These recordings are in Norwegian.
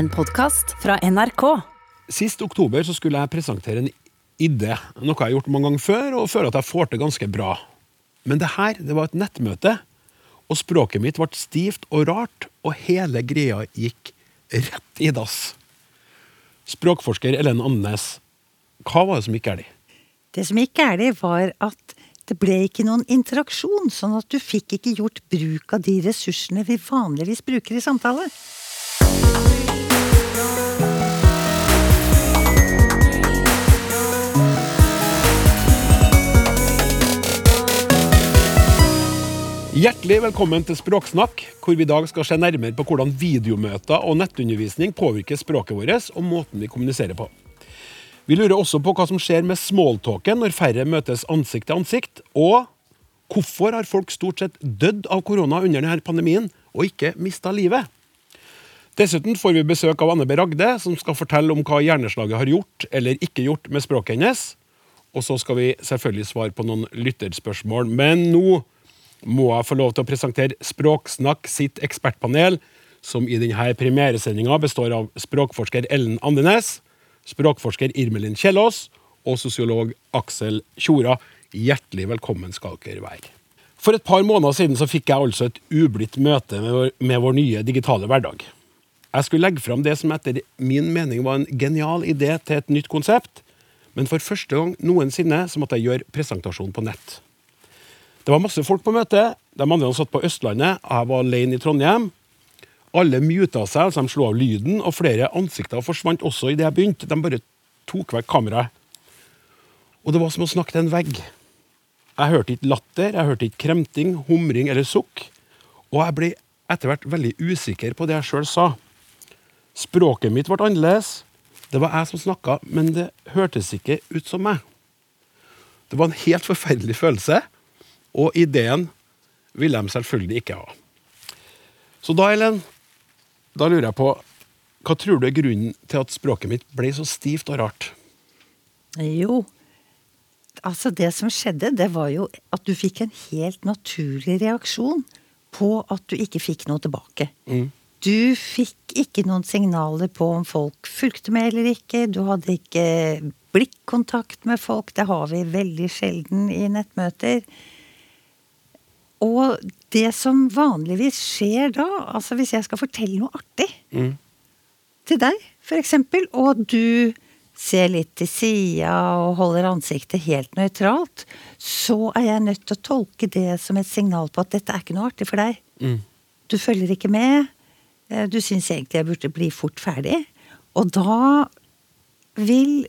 En podkast fra NRK. Sist oktober så skulle jeg presentere en idé, noe jeg har gjort mange ganger før, og føler at jeg får til ganske bra. Men det her det var et nettmøte, og språket mitt ble stivt og rart, og hele greia gikk rett i dass. Språkforsker Ellen Andenes, hva var det som gikk galt? Det som gikk galt, var at det ble ikke noen interaksjon, sånn at du fikk ikke gjort bruk av de ressursene vi vanligvis bruker i samtale. Hjertelig velkommen til Språksnakk, hvor vi i dag skal se nærmere på hvordan videomøter og nettundervisning påvirker språket vårt og måten vi kommuniserer på. Vi lurer også på hva som skjer med smalltalken når færre møtes ansikt til ansikt, og hvorfor har folk stort sett dødd av korona under denne pandemien og ikke mista livet? Dessuten får vi besøk av Anne B. Ragde, som skal fortelle om hva hjerneslaget har gjort eller ikke gjort med språket hennes. Og så skal vi selvfølgelig svare på noen lytterspørsmål. Men nå må jeg få lov til å presentere Språksnakk sitt ekspertpanel, som i denne premieresendinga består av språkforsker Ellen Andenes, språkforsker Irmelin Kjellås og sosiolog Aksel Tjora. Hjertelig velkommen skal dere være. For et par måneder siden så fikk jeg altså et ublidt møte med vår, med vår nye digitale hverdag. Jeg skulle legge fram det som etter min mening var en genial idé til et nytt konsept, men for første gang noensinne så måtte jeg gjøre presentasjon på nett. Det var masse folk på møtet. De andre satt på Østlandet. Jeg var alene i Trondheim. Alle muta seg, altså de slo av lyden, og flere ansikter forsvant også idet jeg begynte. De bare tok vekk kameraet. Og det var som å snakke til en vegg. Jeg hørte ikke latter, jeg hørte ikke kremting, humring eller sukk. Og jeg ble etter hvert veldig usikker på det jeg sjøl sa. Språket mitt ble annerledes. Det var jeg som snakka, men det hørtes ikke ut som meg. Det var en helt forferdelig følelse. Og ideen ville de selvfølgelig ikke ha. Så da, Ellen, da lurer jeg på Hva tror du er grunnen til at språket mitt ble så stivt og rart? Jo, altså det som skjedde, det var jo at du fikk en helt naturlig reaksjon på at du ikke fikk noe tilbake. Mm. Du fikk ikke noen signaler på om folk fulgte med eller ikke. Du hadde ikke blikkontakt med folk. Det har vi veldig sjelden i nettmøter. Og det som vanligvis skjer da, altså hvis jeg skal fortelle noe artig Mm. til deg, eksempel, og du ser litt til sida og holder ansiktet helt nøytralt, så er jeg nødt til å tolke det som et signal på at dette er ikke noe artig for deg. Mm. Du følger ikke med. eh, Du syns egentlig jeg burde bli fort ferdig. Og da vil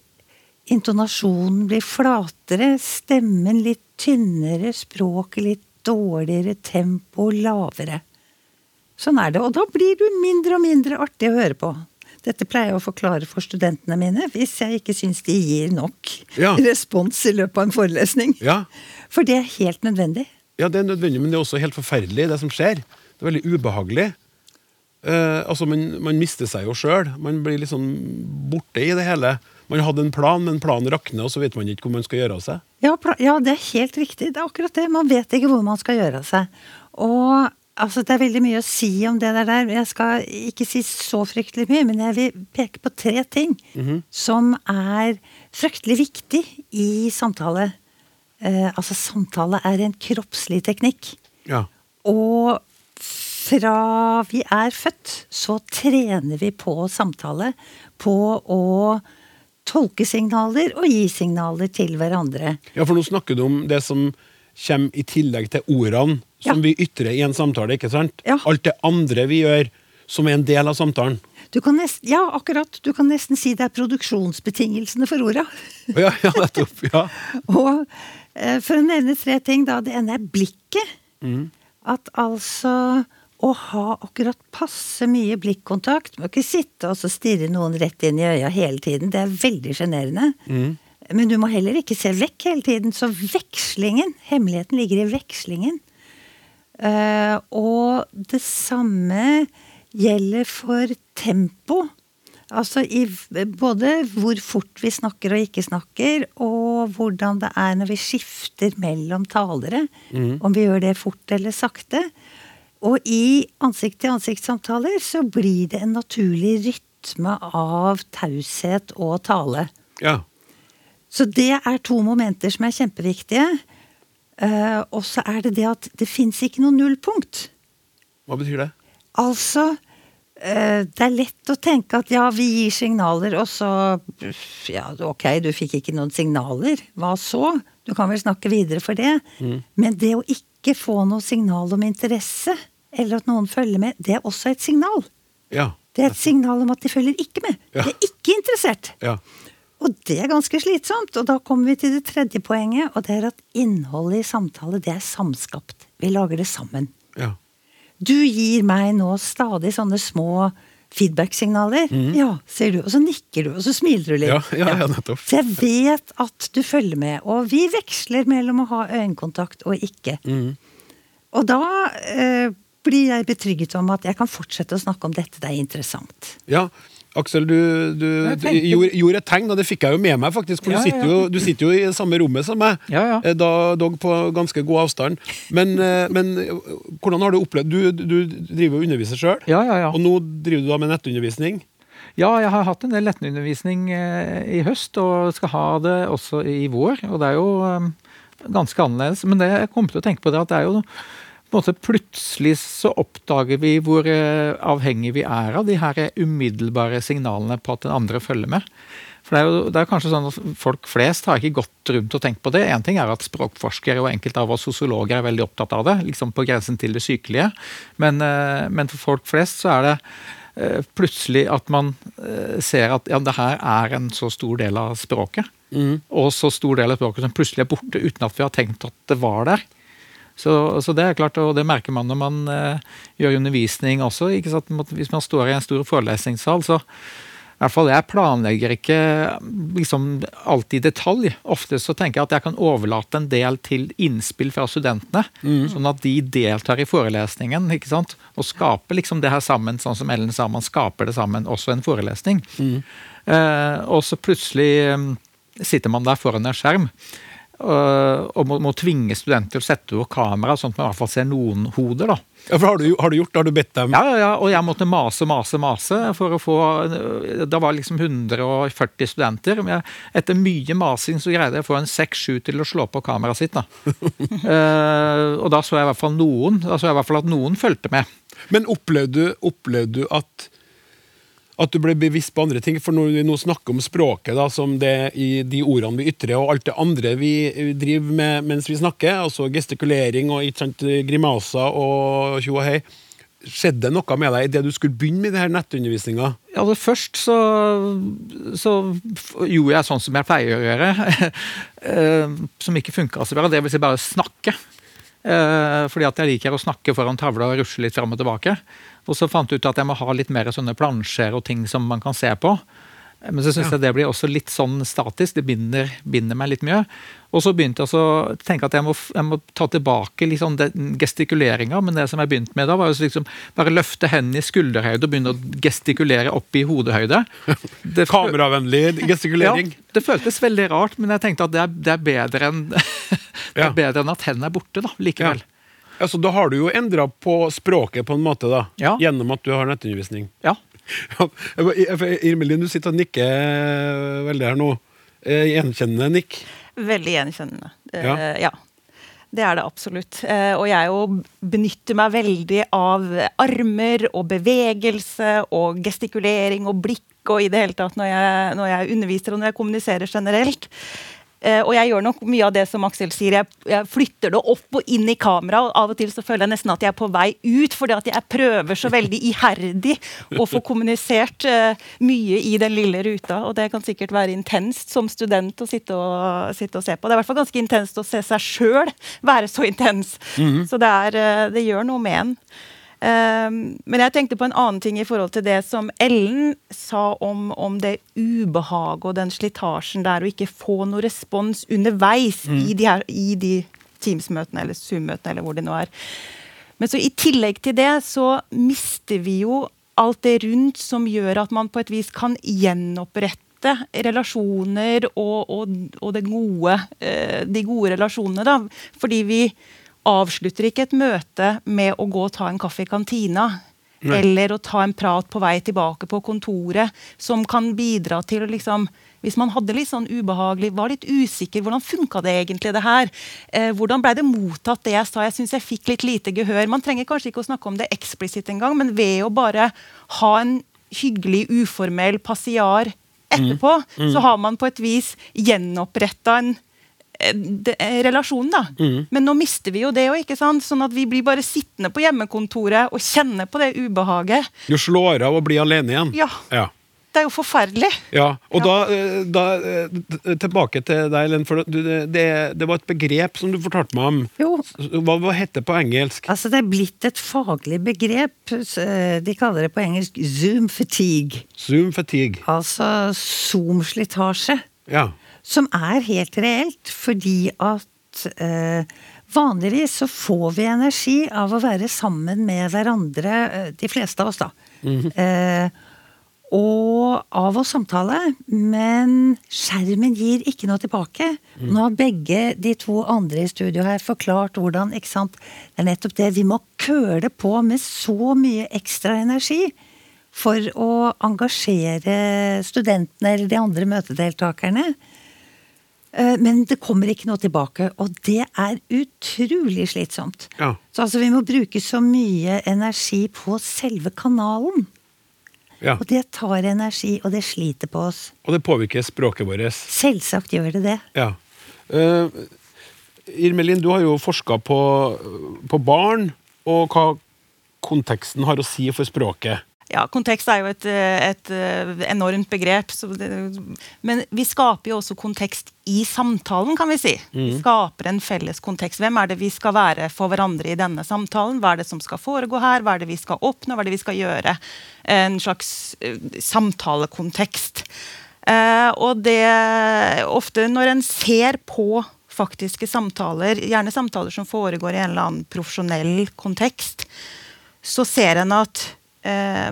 intonasjonen bli flatere, stemmen litt tynnere, språket litt dårligere, tempo lavere. Sånn er det. Og da blir du mindre og mindre artig å høre på. Dette pleier jeg å forklare for studentene mine hvis jeg ikke syns de gir nok Ja. respons i løpet av en forelesning. Ja, For det er helt nødvendig. ja, det er nødvendig, men det er også helt forferdelig, det som skjer. Det er veldig ubehagelig. Eh, altså, man, man mister seg jo sjøl. Man blir liksom borte i det hele. Man hadde en plan, men planen rakner, og så vet man ikke hvor man skal gjøre av seg. Ja, ja, det er helt riktig. Det er akkurat det. Man vet ikke hvor man skal gjøre av seg. Og altså, det er veldig mye å si om det der. Jeg skal ikke si så fryktelig mye, men jeg vil peke på tre ting som er fryktelig viktig i samtale. Eh, altså, samtale er en kroppslig teknikk. Ja. Og fra vi er født, så trener vi på samtale. På å tolke signaler og gi signaler til hverandre. ja, for nå snakker du om det som kommer i tillegg til ordene som Ja. vi ytrer i en samtale, ikke sant? Ja. Alt det andre vi gjør som er en del av samtalen. Du kan nesten, ja, akkurat. Du kan nesten si det er produksjonsbetingelsene for orda. Ja, ja, nettopp. Ja. Og eh, for å nevne tre ting, da. Det ene er blikket. Mm. At altså å ha akkurat passe mye blikkontakt Må ikke sitte og stirre noen rett inn i øya hele tiden. Det er veldig sjenerende. Mm. Men du må heller ikke se vekk hele tiden. Så vekslingen, hemmeligheten ligger i vekslingen. Uh, og det samme gjelder for tempo. Altså i både hvor fort vi snakker og ikke snakker, og hvordan det er når vi skifter mellom talere. Om vi gjør det fort eller sakte. Og i ansikt-til-ansikt-samtaler så blir det en naturlig rytme av taushet og tale. Ja. Så det er to momenter som er kjempeviktige. Uh, og så er det det at det fins ikke noe nullpunkt. Hva betyr det? Altså uh, Det er lett å tenke at ja, vi gir signaler, og så Ja, ok, du fikk ikke noen signaler. Hva så? Du kan vel snakke videre for det. Men det å ikke få noe signal om interesse, eller at noen følger med, det er også et signal. Ja. Det er et signal om at de følger ikke med. Ja. De er ikke interessert. Ja. Og det er ganske slitsomt. Og da kommer vi til det tredje poenget, og det er at innholdet i samtale, det er samskapt. Vi lager det sammen. ja. Du gir meg nå stadig sånne små feedback-signaler. Ja, sier du. Og så nikker du, og så smiler du litt. Ja, ja, ja, nettopp. Så jeg vet at du følger med. Og vi veksler mellom å ha øyekontakt og ikke. Mm. Og da eh, blir jeg betrygget om at jeg kan fortsette å snakke om dette. Det er interessant. Ja, Aksel, du, du, du gjorde, gjorde et tegn, og det fikk jeg jo med meg, faktisk. For Ja, du, sitter ja. jo, du sitter jo i samme rommet som meg, Ja, ja. eh, da, dog på ganske god avstand. Men, eh, men eh, hvordan har du opplevd Du, du driver jo og underviser sjøl, Ja, ja, ja. og nå driver du da med nettundervisning. Ja, jeg har hatt en del nettundervisning i høst, og skal ha det også i vår. Og det er jo ganske annerledes. Men det jeg kommer til å tenke på, det at det er jo måte Plutselig så oppdager vi hvor eh, avhengig vi er av de her umiddelbare signalene på at den andre følger med. For det er jo det er kanskje sånn at Folk flest har ikke gått rundt og tenkt på det. En ting er at språkforskere og enkelte av oss sosiologer er veldig opptatt av det, liksom på grensen til det sykelige. Men, eh, men for folk flest så er det eh, plutselig at man ser at ja, det her er en så stor del av språket. Og så stor del av språket som plutselig er borte uten at vi har tenkt at det var der. Så, så det er klart, og det merker man når man eh, gjør undervisning også. Hvis man står i en stor forelesningssal, så i hvert fall jeg planlegger ikke liksom alltid i detalj. Ofte så tenker jeg at jeg kan overlate en del til innspill fra studentene. Sånn at de deltar i forelesningen ikke sant? og skaper liksom det her sammen, sånn som Ellen sa, man skaper det sammen, også en forelesning. Eh, og så plutselig eh, sitter man der foran en skjerm og må, må tvinge studenter til å sette over kamera, sånn at man i hvert fall ser noen hoder. da. Ja, for har du, har du gjort det? Har du bedt dem? Ja, ja, ja, Og jeg måtte mase, mase, mase for å få Da Det var liksom 140 studenter. Men jeg, etter mye masing så greide jeg å få en 6-7 til å slå på kameraet sitt. da. uh, og da så jeg i hvert fall noen da så jeg i hvert fall at noen fulgte med. Men opplevde du, opplevde du at, at du ble bevisst på andre ting? For når vi nå snakker om språket, da, som det i de ordene vi ytrer, og alt det andre vi driver med mens vi snakker, altså gestikulering og sant, grimaser og tjo og hei, skjedde noe med deg i det du skulle begynne med det her nettundervisninga? Altså Først så, så gjorde jeg sånn som jeg pleier å gjøre, eh, som ikke funka så bra. Det vil si bare snakke. Eh, fordi at jeg liker å snakke foran tavla og rusle litt fram og tilbake. Og så fant jeg ut at jeg må ha litt mer sånne plansjer og ting som man kan se på. Men så syns jeg det blir også litt sånn statisk. Det binder, binder meg litt mye. Og så begynte jeg å tenke at jeg må, jeg må ta tilbake litt sånn gestikuleringa. Men det som jeg begynte med da, var jo liksom bare løfte hendene i skulderhøyde og begynne å gestikulere opp i hodehøyde. Det, Kameravennlig gestikulering? ja, det føltes veldig rart, men jeg tenkte at det er, det er bedre enn det er bedre enn at hendene er borte, da, likevel. Altså, da har du jo endra på språket på en måte, da. Ja. Gjennom at du har nettundervisning. Ja. Irmelin, du sitter og nikker eh, veldig her nå. Eh, Gjenkjennende nikk. Veldig gjenkjennende. Eh, Ja. ja. Det er det absolutt. Og jeg jo benytter meg veldig av armer og bevegelse og gestikulering og blikk og i det hele tatt når jeg, når jeg underviser og når jeg kommuniserer generelt. Eh, og jeg gjør nok mye av det som Aksel sier. Jeg, jeg flytter det opp og inn i kamera. og Av og til så føler jeg nesten at jeg er på vei ut, fordi at jeg prøver så veldig iherdig å få kommunisert eh, mye i den lille ruta. Og det kan sikkert være intenst som student å sitte og, sitte og se på. Det er i hvert fall ganske intenst å se seg sjøl være så intens. Så det, er, eh, det gjør noe med en. Um, men jeg tenkte på en annen ting i forhold til det som Ellen sa om, om det ubehaget og den slitasjen der å ikke få noe respons underveis i de, her, i de Teams-møtene eller Zoom-møtene eller hvor det nå er. Men så i tillegg til det så mister vi jo alt det rundt som gjør at man på et vis kan gjenopprette relasjoner og, og, og det gode, eh, de gode relasjonene. da, Fordi vi avslutter ikke et møte med å gå og ta en kaffe i kantina. Nei. eller å ta en prat på vei tilbake på kontoret, som kan bidra til å liksom hvis man hadde litt sånn ubehagelig, var litt usikker, hvordan funka det egentlig, det her? Eh, hvordan blei det mottatt, det jeg sa? Jeg syns jeg fikk litt lite gehør. Man trenger kanskje ikke å snakke om det eksplisitt engang, men ved å bare ha en hyggelig, uformell passiar etterpå, så har man på et vis gjenoppretta en eh, relasjonen, da. Mm. Men nå mister vi jo det òg, ikke sant? Sånn at vi blir bare sittende på hjemmekontoret og kjenne på det ubehaget. Du slår av og blir alene igjen. Ja. ja. Det er jo forferdelig. Ja, og Ja. Da, eh, da eh, Tilbake til deg, Ellen. For det, det- det var et begrep som du fortalte meg om. Jo, Hva, hva heter det på engelsk? altså det er blitt et faglig begrep. De kaller det på engelsk zoom fatigue. Zoom fatigue. Altså zoom-slitasje. Ja. Som er helt reelt, fordi at eh, vanligvis så får vi energi av å være sammen med hverandre, eh, de fleste av oss, da. eh, og av å samtale, men skjermen gir ikke noe tilbake. Nå har begge de to andre i studio her forklart hvordan, ikke sant. Det er nettopp det. Vi må køle på med så mye ekstra energi for å engasjere studentene eller de andre møtedeltakerne. Eh, Men det kommer ikke noe tilbake, og det er utrolig slitsomt. Ja. Så altså, vi må bruke så mye energi på selve kanalen. ja. Og det tar energi, og det sliter på oss. Og det påvirker språket vårt. Selvsagt gjør det det. Ja. Uh, Irmelin, du har jo forska på, på barn, og hva konteksten har å si for språket. Ja, kontekst er jo et, eh, et eh, enormt begrep. Så det, men vi skaper jo også kontekst i samtalen, kan vi si. Vi skaper en felles kontekst. Hvem er det vi skal være for hverandre i denne samtalen? Hva er det som skal foregå her? Hva er det vi skal oppnå? Hva er det vi skal gjøre? En slags eh, samtalekontekst. Eh, og det ofte når en ser på faktiske samtaler, gjerne samtaler som foregår i en eller annen profesjonell kontekst, så ser en at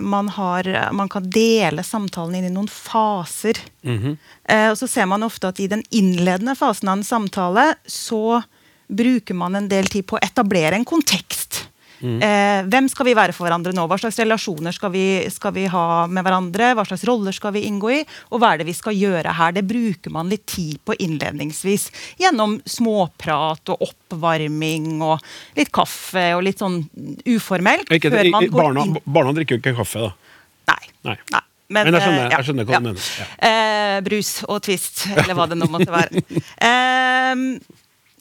man, har, man kan dele samtalen inn i noen faser. eh, og så ser man ofte at i den innledende fasen av en samtale så bruker man en del tid på å etablere en kontekst. Eh, hvem skal vi være for hverandre nå? Hva slags relasjoner skal vi, skal vi ha med hverandre? Hva slags roller skal vi inngå i? Og hva er det vi skal gjøre her? Det bruker man litt tid på innledningsvis. Gjennom småprat og oppvarming og litt kaffe og litt sånn uformelt. Ikke, før man går barna, inn. barna drikker jo ikke kaffe, da. Nei. Nei. Nei. Men jeg skjønner- eh, jeg skjønner hva du mener, ja. Eh, brus og Twist, eller hva det nå måtte være. Eh,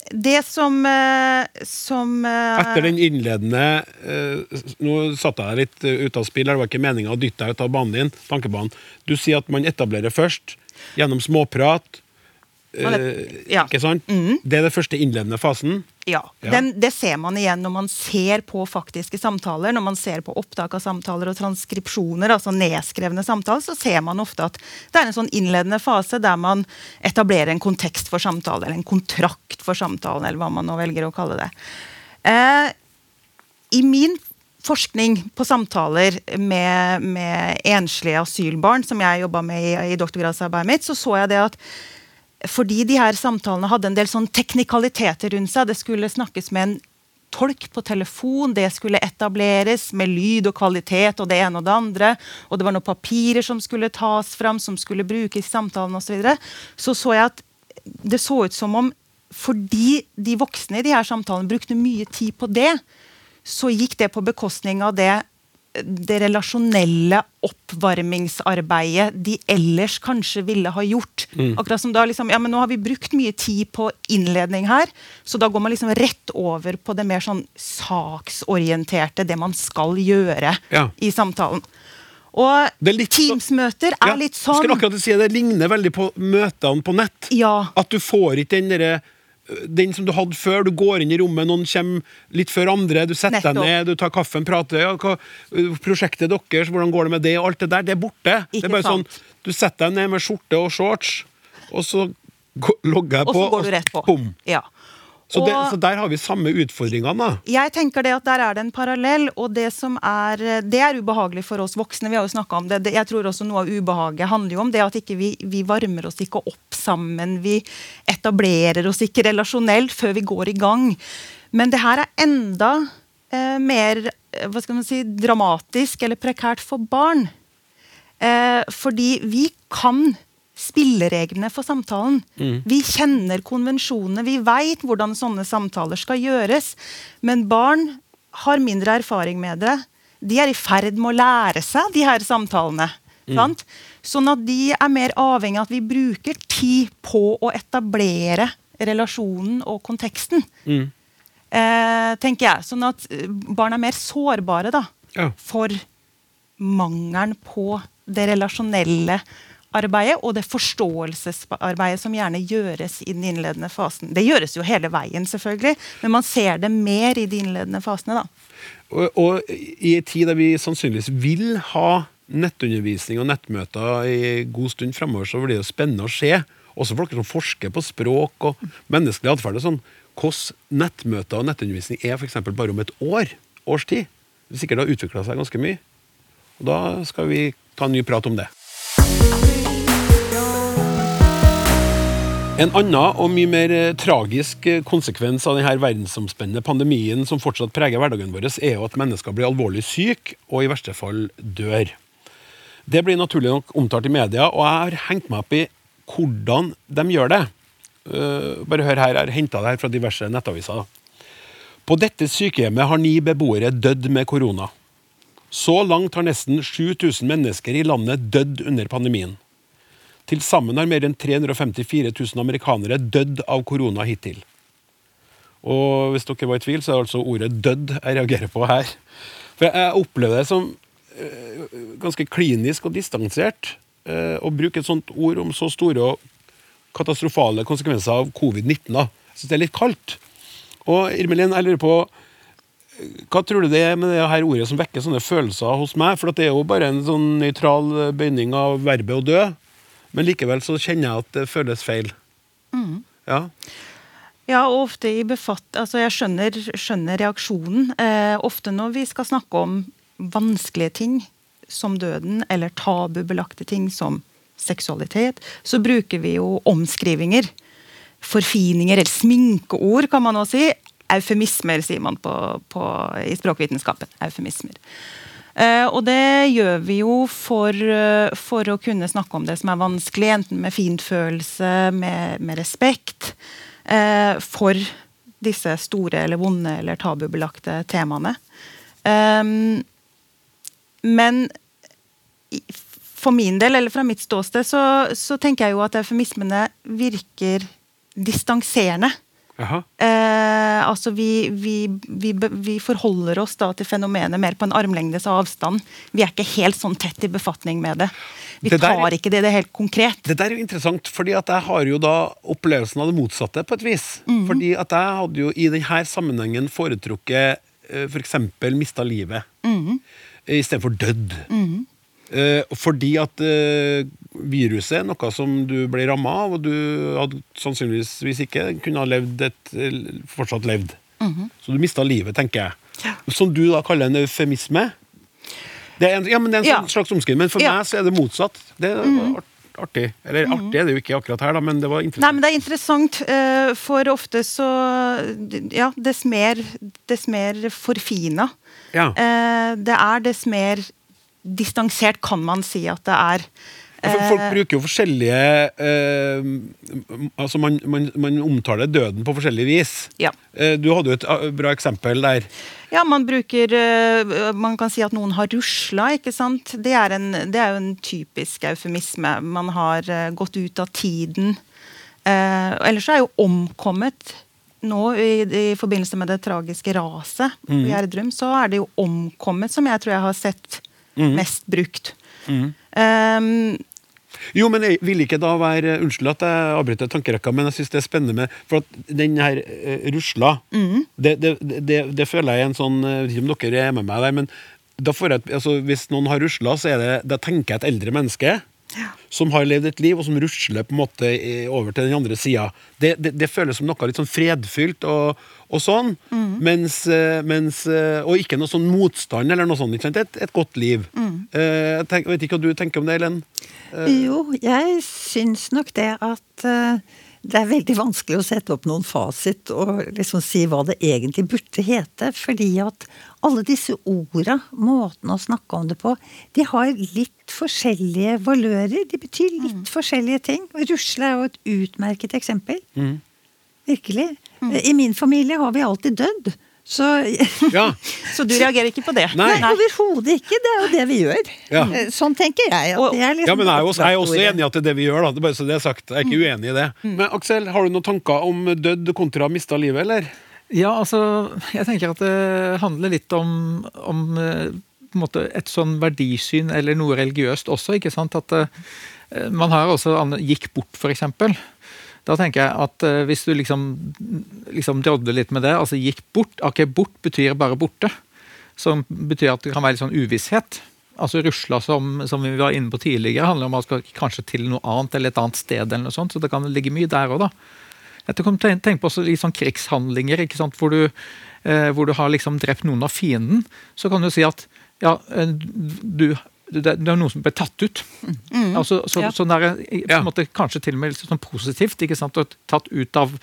det som, eh, som eh, Etter den innledende eh, Nå satte jeg deg litt ut av spill, det var ikke meninga å dytte deg ut av banen din. tankebanen. Du sier at man etablerer først, gjennom småprat. Ja. Ikke sant? Det er den første innledende fasen. Ja. Ja. Den, det ser man igjen når man ser på faktiske samtaler. Når man ser på opptak av samtaler og transkripsjoner, altså nedskrevne samtaler, så ser man ofte at det er en sånn innledende fase der man etablerer en kontekst for samtalen, eller en kontrakt for samtalen, eller hva man nå velger å kalle det. Eh, I min forskning på samtaler med, med enslige asylbarn, som jeg jobba med i, i doktorgradsarbeidet mitt, så så jeg det at fordi de her samtalene hadde en del sånn teknikaliteter rundt seg. Det skulle snakkes med en tolk på telefon, det skulle etableres med lyd og kvalitet og det ene og det andre. Og det var noen papirer som skulle tas fram, som skulle brukes i samtalen osv. Så, videre. så så jeg at det så ut som om fordi de voksne i de her samtalene brukte mye tid på det, så gikk det på bekostning av det det relasjonelle oppvarmingsarbeidet de ellers kanskje ville ha gjort. Akkurat som da liksom, ja, men Nå har vi brukt mye tid på innledning her, så da går man liksom rett over på det mer sånn saksorienterte, det man skal gjøre Ja. i samtalen. Og er litt Teams-møter er Ja, litt sånn. skal akkurat si Det ligner veldig på møtene på nett. Ja. At du får ikke den derre den som du hadde før. Du går inn i rommet, noen kommer litt før andre. Du setter deg ned, du tar kaffen, prater. Ja, hva, prosjektet deres, hvordan går det med det? Og alt det der, det er borte. det er bare sant. sånn, Du setter deg ned med skjorte og shorts, og så logger jeg på, Og så går du rett på. Bom. Ja. Så, det, så der har vi samme utfordringene, da. Jeg tenker det at Der er det en parallell, og det som er Det er ubehagelig for oss voksne. Vi har jo snakket om det. Det- Jeg tror også Noe av ubehaget handler jo om det at ikke vi, vi varmer oss ikke opp sammen. Vi etablerer oss ikke relasjonelt før vi går i gang. Men det her er enda eh, mer eh, hva skal man si, dramatisk eller prekært for barn. Eh, fordi vi kan spillereglene for samtalen. Vi kjenner konvensjonene, vi veit hvordan sånne samtaler skal gjøres. Men barn har mindre erfaring med det. De er i ferd med å lære seg de her samtalene. Sant? Sånn at de er mer avhengig av at vi bruker tid på å etablere relasjonen og konteksten. Eh, tenker jeg. Sånn at eh, barn er mer sårbare da, Ja. for mangelen på det relasjonelle arbeidet og det forståelsesarbeidet som gjerne gjøres i den innledende fasen. Det gjøres jo hele veien, selvfølgelig, men man ser det mer i de innledende fasene. da. Og, og i en tid der vi sannsynligvis vil ha nettundervisning og nettmøter i god stund fremover, så blir det jo spennende å se. Også folk som forsker på språk og menneskelig atferd. Sånn, hvordan nettmøter og nettundervisning er f.eks. bare om et år, års tid. Det sikkert har utvikla seg ganske mye. Og da skal vi ta en ny prat om det. En annen og mye mer eh, tragisk eh, konsekvens av denne verdensomspennende pandemien som fortsatt preger hverdagen vår, er jo at mennesker blir alvorlig syke og i verste fall dør. Det blir naturlig nok omtalt i media, og jeg har hengt meg opp i hvordan de gjør det. Eh, bare hør her, jeg har henta det her fra diverse nettaviser. På dette sykehjemmet har ni beboere dødd med korona. Så langt har nesten 7000 mennesker i landet dødd under pandemien. Til sammen har mer enn 354 000 amerikanere dødd av korona hittil. Og hvis dere var i tvil, så er det altså ordet 'dødd' jeg reagerer på her. For jeg opplever det som eh, ganske klinisk og distansert eh, å bruke et sånt ord om så store og katastrofale konsekvenser av covid-19. Jeg syns det er litt kaldt. Og Irmelin, jeg lurer på hva tror du det er med det her ordet som vekker sånne følelser hos meg? For det er jo bare en sånn nøytral bøyning av verbet å dø. Men likevel så kjenner jeg at det føles feil. Ja. Ja, og ofte i befatt... Altså, jeg skjønner, skjønner reaksjonen. Eh, ofte når vi skal snakke om vanskelige ting som døden, eller tabubelagte ting som seksualitet, så bruker vi jo omskrivinger. Forfininger, eller sminkeord, kan man også si. Eufemismer, sier man på, på, i språkvitenskapen. Eufemismer. Eh, og det gjør vi jo for, eh, for å kunne snakke om det som er vanskelig, enten med fintfølelse, med, med respekt, eh, for disse store eller vonde eller tabubelagte temaene. Ehm, men for min del, eller fra mitt ståsted, så, så tenker jeg jo at eufemismene virker distanserende. Eh, altså vi, vi, vi, vi forholder oss da til fenomenet mer på en armlengdes avstand. Vi er ikke helt sånn tett i befatning med det. Vi Det der- tar ikke det, det er helt konkret. Det der er jo interessant, fordi at jeg har jo da opplevelsen av det motsatte på et vis. Fordi at jeg hadde jo i denne sammenhengen foretrukket f.eks. for eksempel mista livet i stedet for dødd. Eh, fordi at eh, viruset er noe som du ble ramma av, og du hadde sannsynligvis, ikke, kunne ha levd et, eh, fortsatt levd. Så du mista livet, tenker jeg. Som du da kaller en eufemisme. Det er en, ja, men det er en Ja. sånn slags omskriving, men for Ja. meg så er det motsatt. Det er art, artig. Eller artig er det jo ikke akkurat her, da, men det var Nei, men det er interessant, eh, for ofte så Ja, dess mer, dess mer forfina Ja. eh, det er, dess mer distansert kan man si at det er. Folk Eh, bruker jo forskjellige eh, Altså, man, man, man omtaler døden på forskjellig vis. Ja. Eh, du hadde jo et ah, bra eksempel der. Ja, man bruker eh, Man kan si at noen har rusla, ikke sant. Det er, en, det er jo en typisk eufemisme. Man har eh, gått ut av tiden. Eh, ellers så er jo omkommet nå i, i forbindelse med det tragiske raset på Gjerdrum, så er det jo omkommet som jeg tror jeg har sett mest brukt. Um, Jo, men jeg vil ikke da være Unnskyld at jeg avbryter tankerekka, men jeg syns det er spennende med For at den her eh, rusla, det, det, det, det føler jeg er en sånn eh, Jeg vet ikke om dere er med meg der, men da får jeg, altså, hvis noen har rusla, så er det, da tenker jeg et eldre menneske. Som har levd et liv, og som rusler på en måte over til den andre sida. Det, det, det føles som noe litt sånn fredfylt og, og sånn. Mens, eh, mens eh, Og ikke noe sånn motstand eller noe sånt. Et, et godt liv. Mm. jeg tenk, vet ikke hva du tenker om det, Ellen? Jo, jeg syns nok det at eh, det er veldig vanskelig å sette opp noen fasit og liksom si hva det egentlig burde hete. Fordi at alle disse orda, måten å snakke om det på, de har litt forskjellige valører. De betyr litt forskjellige ting. Rusle er jo et utmerket eksempel. Virkelig. I min familie har vi alltid dødd. Så Ja. Så du reagerer ikke på det? Nei. Nei, overhodet ikke. Det er jo det vi gjør. Ja. Eh, Sånn tenker jeg. At Og- det er liksom Ja, men jeg er, også, jeg er også enig i at det er det vi gjør, da. Det er bare så det er sagt. Jeg er ikke uenig i det. Men Aksel, har du noen tanker om dødd kontra mista livet, eller? Ja, altså, jeg tenker at det handler litt om, om eh, på en måte et sånn verdisyn eller noe religiøst også. ikke sant? At eh, Man har også gikk bort, for eksempel. Da tenker jeg at eh, hvis du liksom, liksom drodler litt med det, altså gikk bort Ok, bort betyr bare borte. Som betyr at det kan være litt sånn uvisshet. Altså Rusla, som, som vi var inne på tidligere, handler om at man skal kanskje til noe annet eller et annet sted. eller noe sånt, Så det kan ligge mye der òg, da. Jeg kan tenke på litt sånn krigshandlinger, ikke sant? Hvor, du, eh, hvor du har liksom drept noen av fienden. Så kan du si at ja, eh, du, det, det er noe som ble tatt ut. Altså, så, Ja. Sånn der, på en måte, kanskje til og med litt sånn positivt. ikke sant? Og tatt ut av,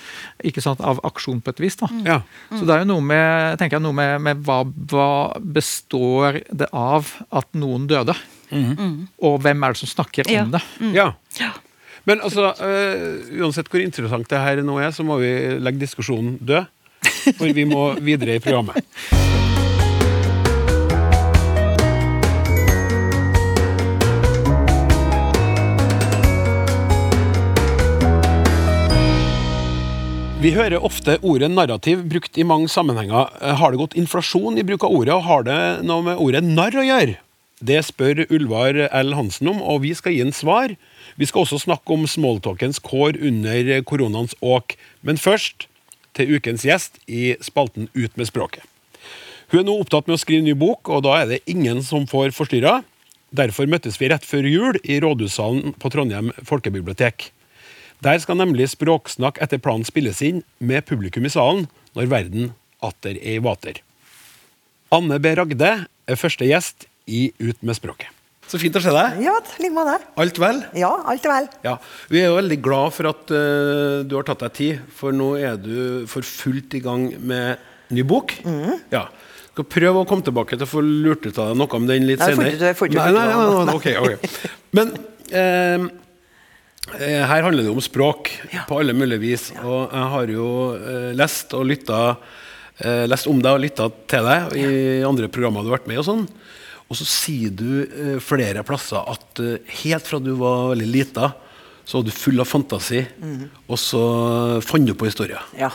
ikke sant, av aksjon på et vis. da. Ja. Så det er jo noe med, tenker jeg, noe med, med hva, hva består det av at noen døde? Og hvem er det som snakker Ja. om det? ja. Men altså, øh, uansett hvor interessant det her nå er, så må vi legge diskusjonen død. For vi må videre i programmet. Vi hører ofte ordet narrativ brukt i mange sammenhenger. Eh, Har det gått inflasjon i bruk av ordet, og har det noe med ordet narr å gjøre? Det spør Ulvar L. Hansen om, og vi skal gi en svar. Vi skal også snakke om smalltalkens kår under koronaens åk. Men først til ukens gjest i spalten Ut med språket. Hun er nå opptatt med å skrive ny bok, og da er det ingen som får forstyrra. Derfor møttes vi rett før jul i rådhussalen på Trondheim folkebibliotek. Der skal nemlig Språksnakk etter planen spilles inn med publikum i salen når verden atter er i vater. Anne B. Ragde er første gjest i Ut med språket. Så fint å se deg. Ja, like måte. Alt vel? Ja, alt er vel. Ja, Vi er jo veldig glad for at uh, du har tatt deg tid, for nå er du for fullt i gang med ny bok. Mm. Ja. Skal prøve å komme tilbake til å få lurt ut av deg noe om den litt Nei, får senere. ikke- får ikke nei, nei, nei, nei, nei, ok, ok. Men eh, her handler det om språk på alle mulige vis. Og jeg har jo eh, lest og lytta eh, Lest om deg og lytta til deg i andre programmer du har vært med i. Og sånn Og så sier du eh, flere plasser at eh, helt fra du var veldig lita, så var du full av fantasi, Mhm. og så fant du på historier. Ja.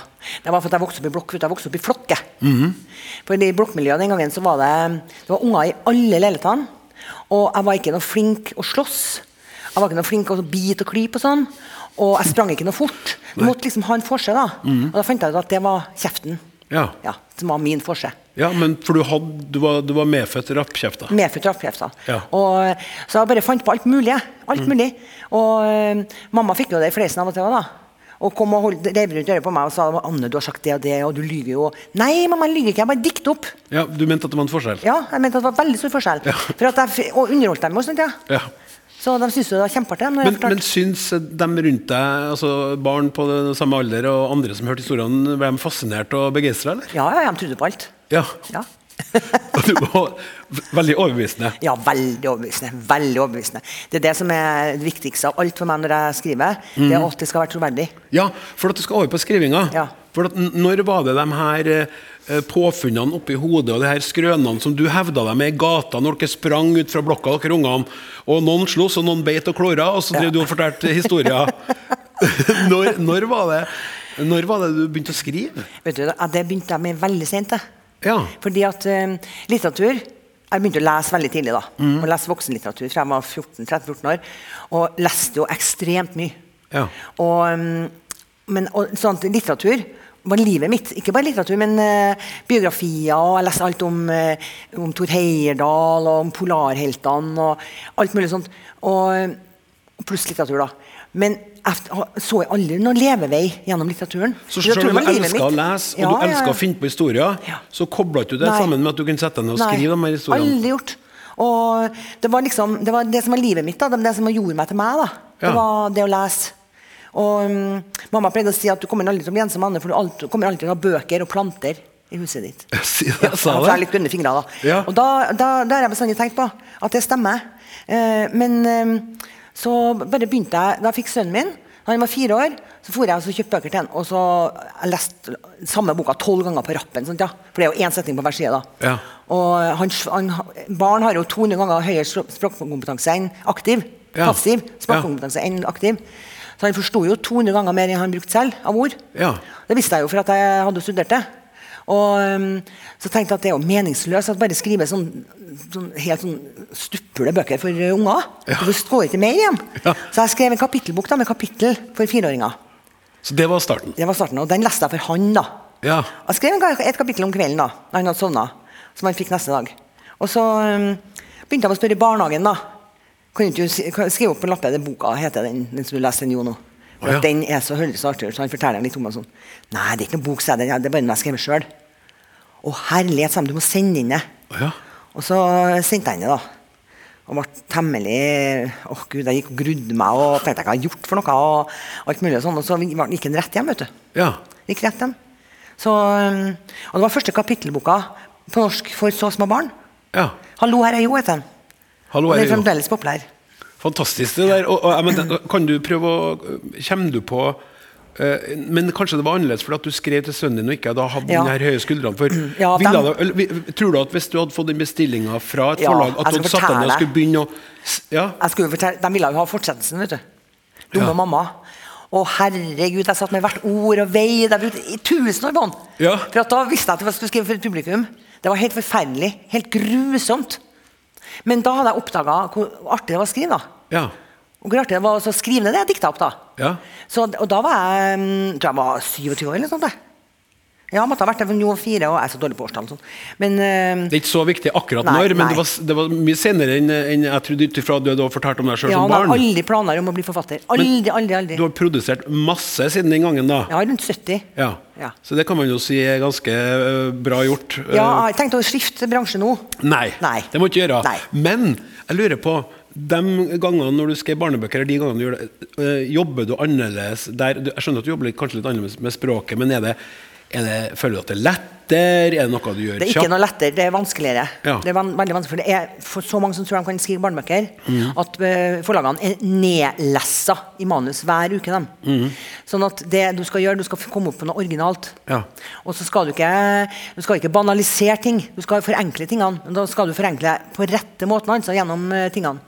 Det var for at jeg vokste opp i blokk, jeg vokste opp i flokke. For i blokkmiljøet den gangen så var det, det var unger i alle leilighetene. Og jeg var ikke noe flink å slåss. Jeg var ikke noe flink å bite og klype og sånn. Og jeg sprang ikke noe fort. Du måtte liksom ha en forse, da. Og da fant jeg ut at det var kjeften. Ja. Ja, Som var min forse. ja, men for du, hadde, du, var, du var medfødt rappkjefta. Medfødt rappkjefta. Ja. Og, så jeg bare fant på alt mulig. Alt mulig. Og uh, mamma fikk jo det i fleisen av og til òg, da. Og kom og holdt, reiv rundt øret på meg og sa Anne, du har sagt det og det, og du lyver jo. Nei, mamma, jeg lyver ikke. Jeg bare dikter opp. Ja, Du mente at det var en forskjell? Ja, jeg mente at det var veldig stor forskjell. For at jeg, og underholdt dem. også, sånt, ja. Ja. Så de syntes det var kjempeartig. Men, men syns de rundt deg, altså barn på den samme alder og andre som hørte historiene, ble de fascinert og begeistra, eller? Ja, ja, de trodde på alt. Ja. Ja. Og du var veldig overbevisende. Ja, veldig overbevisende. Veldig overbevisende. Det er det som er det viktigste av alt for meg når jeg skriver. Det er at det skal være troverdig. Ja, for at du skal over på skrivinga. Ja. For Når var det de her eh, påfunnene oppi hodet og de her skrønene som du hevda deg med i gata når dere sprang ut fra blokka, dere ungene, og noen sloss og noen beit og klora, og så drev du og fortalte historier? når, når, var det, når var det du begynte å skrive? Vet du, Det begynte jeg med veldig sent. Ja. Fordi at eh, litteratur Jeg begynte å lese veldig tidlig. da. Mm. Å lese voksenlitteratur fra jeg var 14-13-14 år. Og leste jo ekstremt mye. Ja. Og, mm, men, og, sånn at litteratur var livet mitt. Ikke bare litteratur, men uh, biografier. og Jeg leste alt om, uh, om Tor Heyerdahl og om polarheltene og alt mulig sånt. Og, pluss litteratur, da. Men jeg så aldri noen levevei gjennom litteraturen. Så selv om du elsker elska å lese, og Ja, du elska ja. å finne på historier, Ja. så kobla ikke du det Nei. sammen med at du kunne sette deg ned og skrive de her historiene? Aldri gjort. Og det var liksom Det var det som var livet mitt. da Det, det som gjorde meg til meg. da. Det var det å lese. Og um, mamma pleide å si at du kommer aldri til å bli ensom, Anne, for du alltid, du kommer alltid til å ha bøker og planter i huset ditt. Det, Ja, jeg sa jeg det. litt grønne fingre, da. Ja. Og da, da, da har jeg bestandig tenkt på at det stemmer. Uh, men um, så bare begynte jeg Da jeg fikk sønnen min, da han var fire år, så for jeg og kjøpte bøker til han. Og så jeg leste samme boka tolv ganger på rappen. Sånt, ja? For det er jo én setning på hver side. da. Ja. Og han, han, barn har jo 200 ganger høyere språkkompetanse enn aktiv. Ja. Passiv språkkompetanse enn aktiv. Så han forsto jo 200 ganger mer enn han brukte selv av ord. Ja. Det visste jeg jo for at jeg hadde studert det. Og um, så tenkte jeg at det er jo meningsløst at bare skrive sånn, sånn helt sånn stuple bøker for uh, unger. For Det står ikke mer igjen. Ja. Så jeg skrev en kapittelbok da, med kapittel for fireåringer. Så det var starten. Det var starten, og den leste jeg for han. da. Ja. Jeg skrev et kapittel om kvelden da når han hadde sovna, som han fikk neste dag. Og så um, begynte jeg å spørre i barnehagen. da. Kan du ikke skrive opp på lappen lappe den boka heter den, den som du leser den jo nå? For Å, ja. Den er så høres så artig så han forteller litt om meg Sånn. Nei, det er ikke noen bok, sa jeg. Det er bare noe jeg har skrevet sjøl. Å herlighet, sa de. du må sende inn det. Oh, ja. Og så sendte jeg inn det, da. Og ble temmelig Åh gud, jeg gikk og grudde meg og tenkte hva jeg har gjort for noe. Og alt mulig og sånn. Og så gikk den rett hjem, vet du. ja. Gikk rett hjem. Så, um, og det var første kapittelboka på norsk for så små barn. ja. 'Hallo, her er Jo', heter den. Hallo, den er fremdeles populær. fantastisk det der. Og, og, men, kan du prøve å Kommer du på eh, men kanskje det var annerledes fordi at du skrev til sønnen din og ikke da hadde Ja. den her høye skuldrene. For Ja, ville dem- det, tror du at hvis du hadde fått den bestillinga fra et Ja, forlag, at du hadde satt deg ned og skulle begynne å Ja? Jeg skulle fortelle, De ville jo ha fortsettelsen, vet du. Dumme Ja. mamma. Å herregud, jeg satt med hvert ord og veide. Jeg brukte i tusen år på den. Ja. For da visste jeg at jeg skulle skrive for et publikum. Det var helt forferdelig. Helt grusomt. Men da hadde jeg oppdaga hvor artig det var å skrive. da. Ja. Og hvor artig det var å skrive ned det jeg dikta opp. da. Ja. Så, og da var jeg mm, tror jeg var 27 år eller sånt. jeg. Ja, måtte ha vært det, for nå og fire, og jeg er så dårlig på årstall. Sånn. Men uh, Det er ikke så viktig akkurat Nei, når, men det var, det var mye senere enn enn jeg trodde ut ifra du hadde fortalt om deg sjøl ja, som han har aldri planer om å bli forfatter. Aldri, aldri, aldri. Du har produsert masse siden den gangen, da. Ja, rundt 70. Ja. Ja. Så det kan man jo si er ganske uh, bra gjort. Ja, jeg tenkte å skifte bransje nå. Nei, Nei. det må du ikke gjøre. Nei. Men jeg lurer på de gangene når du skrev barnebøker, de gangene du gjør det, jobber du annerledes der? Jeg skjønner at du jobber litt, kanskje litt annerledes med språket, men er det, det, føler du at det er lettere? Er det noe du gjør Det er ikke noe lettere, det er vanskeligere. Ja. Det er veldig vanskelig, for det er for så mange som tror de kan skrive barnebøker, Mm. at eh, forlagene er nedlessa i manus hver uke. Dem. Mm. Sånn at det du skal gjøre, du skal komme opp på noe originalt. Ja. Og så skal du ikke, du skal ikke banalisere ting, du skal forenkle tingene. Men da skal du forenkle på rette måten, altså gjennom eh, tingene.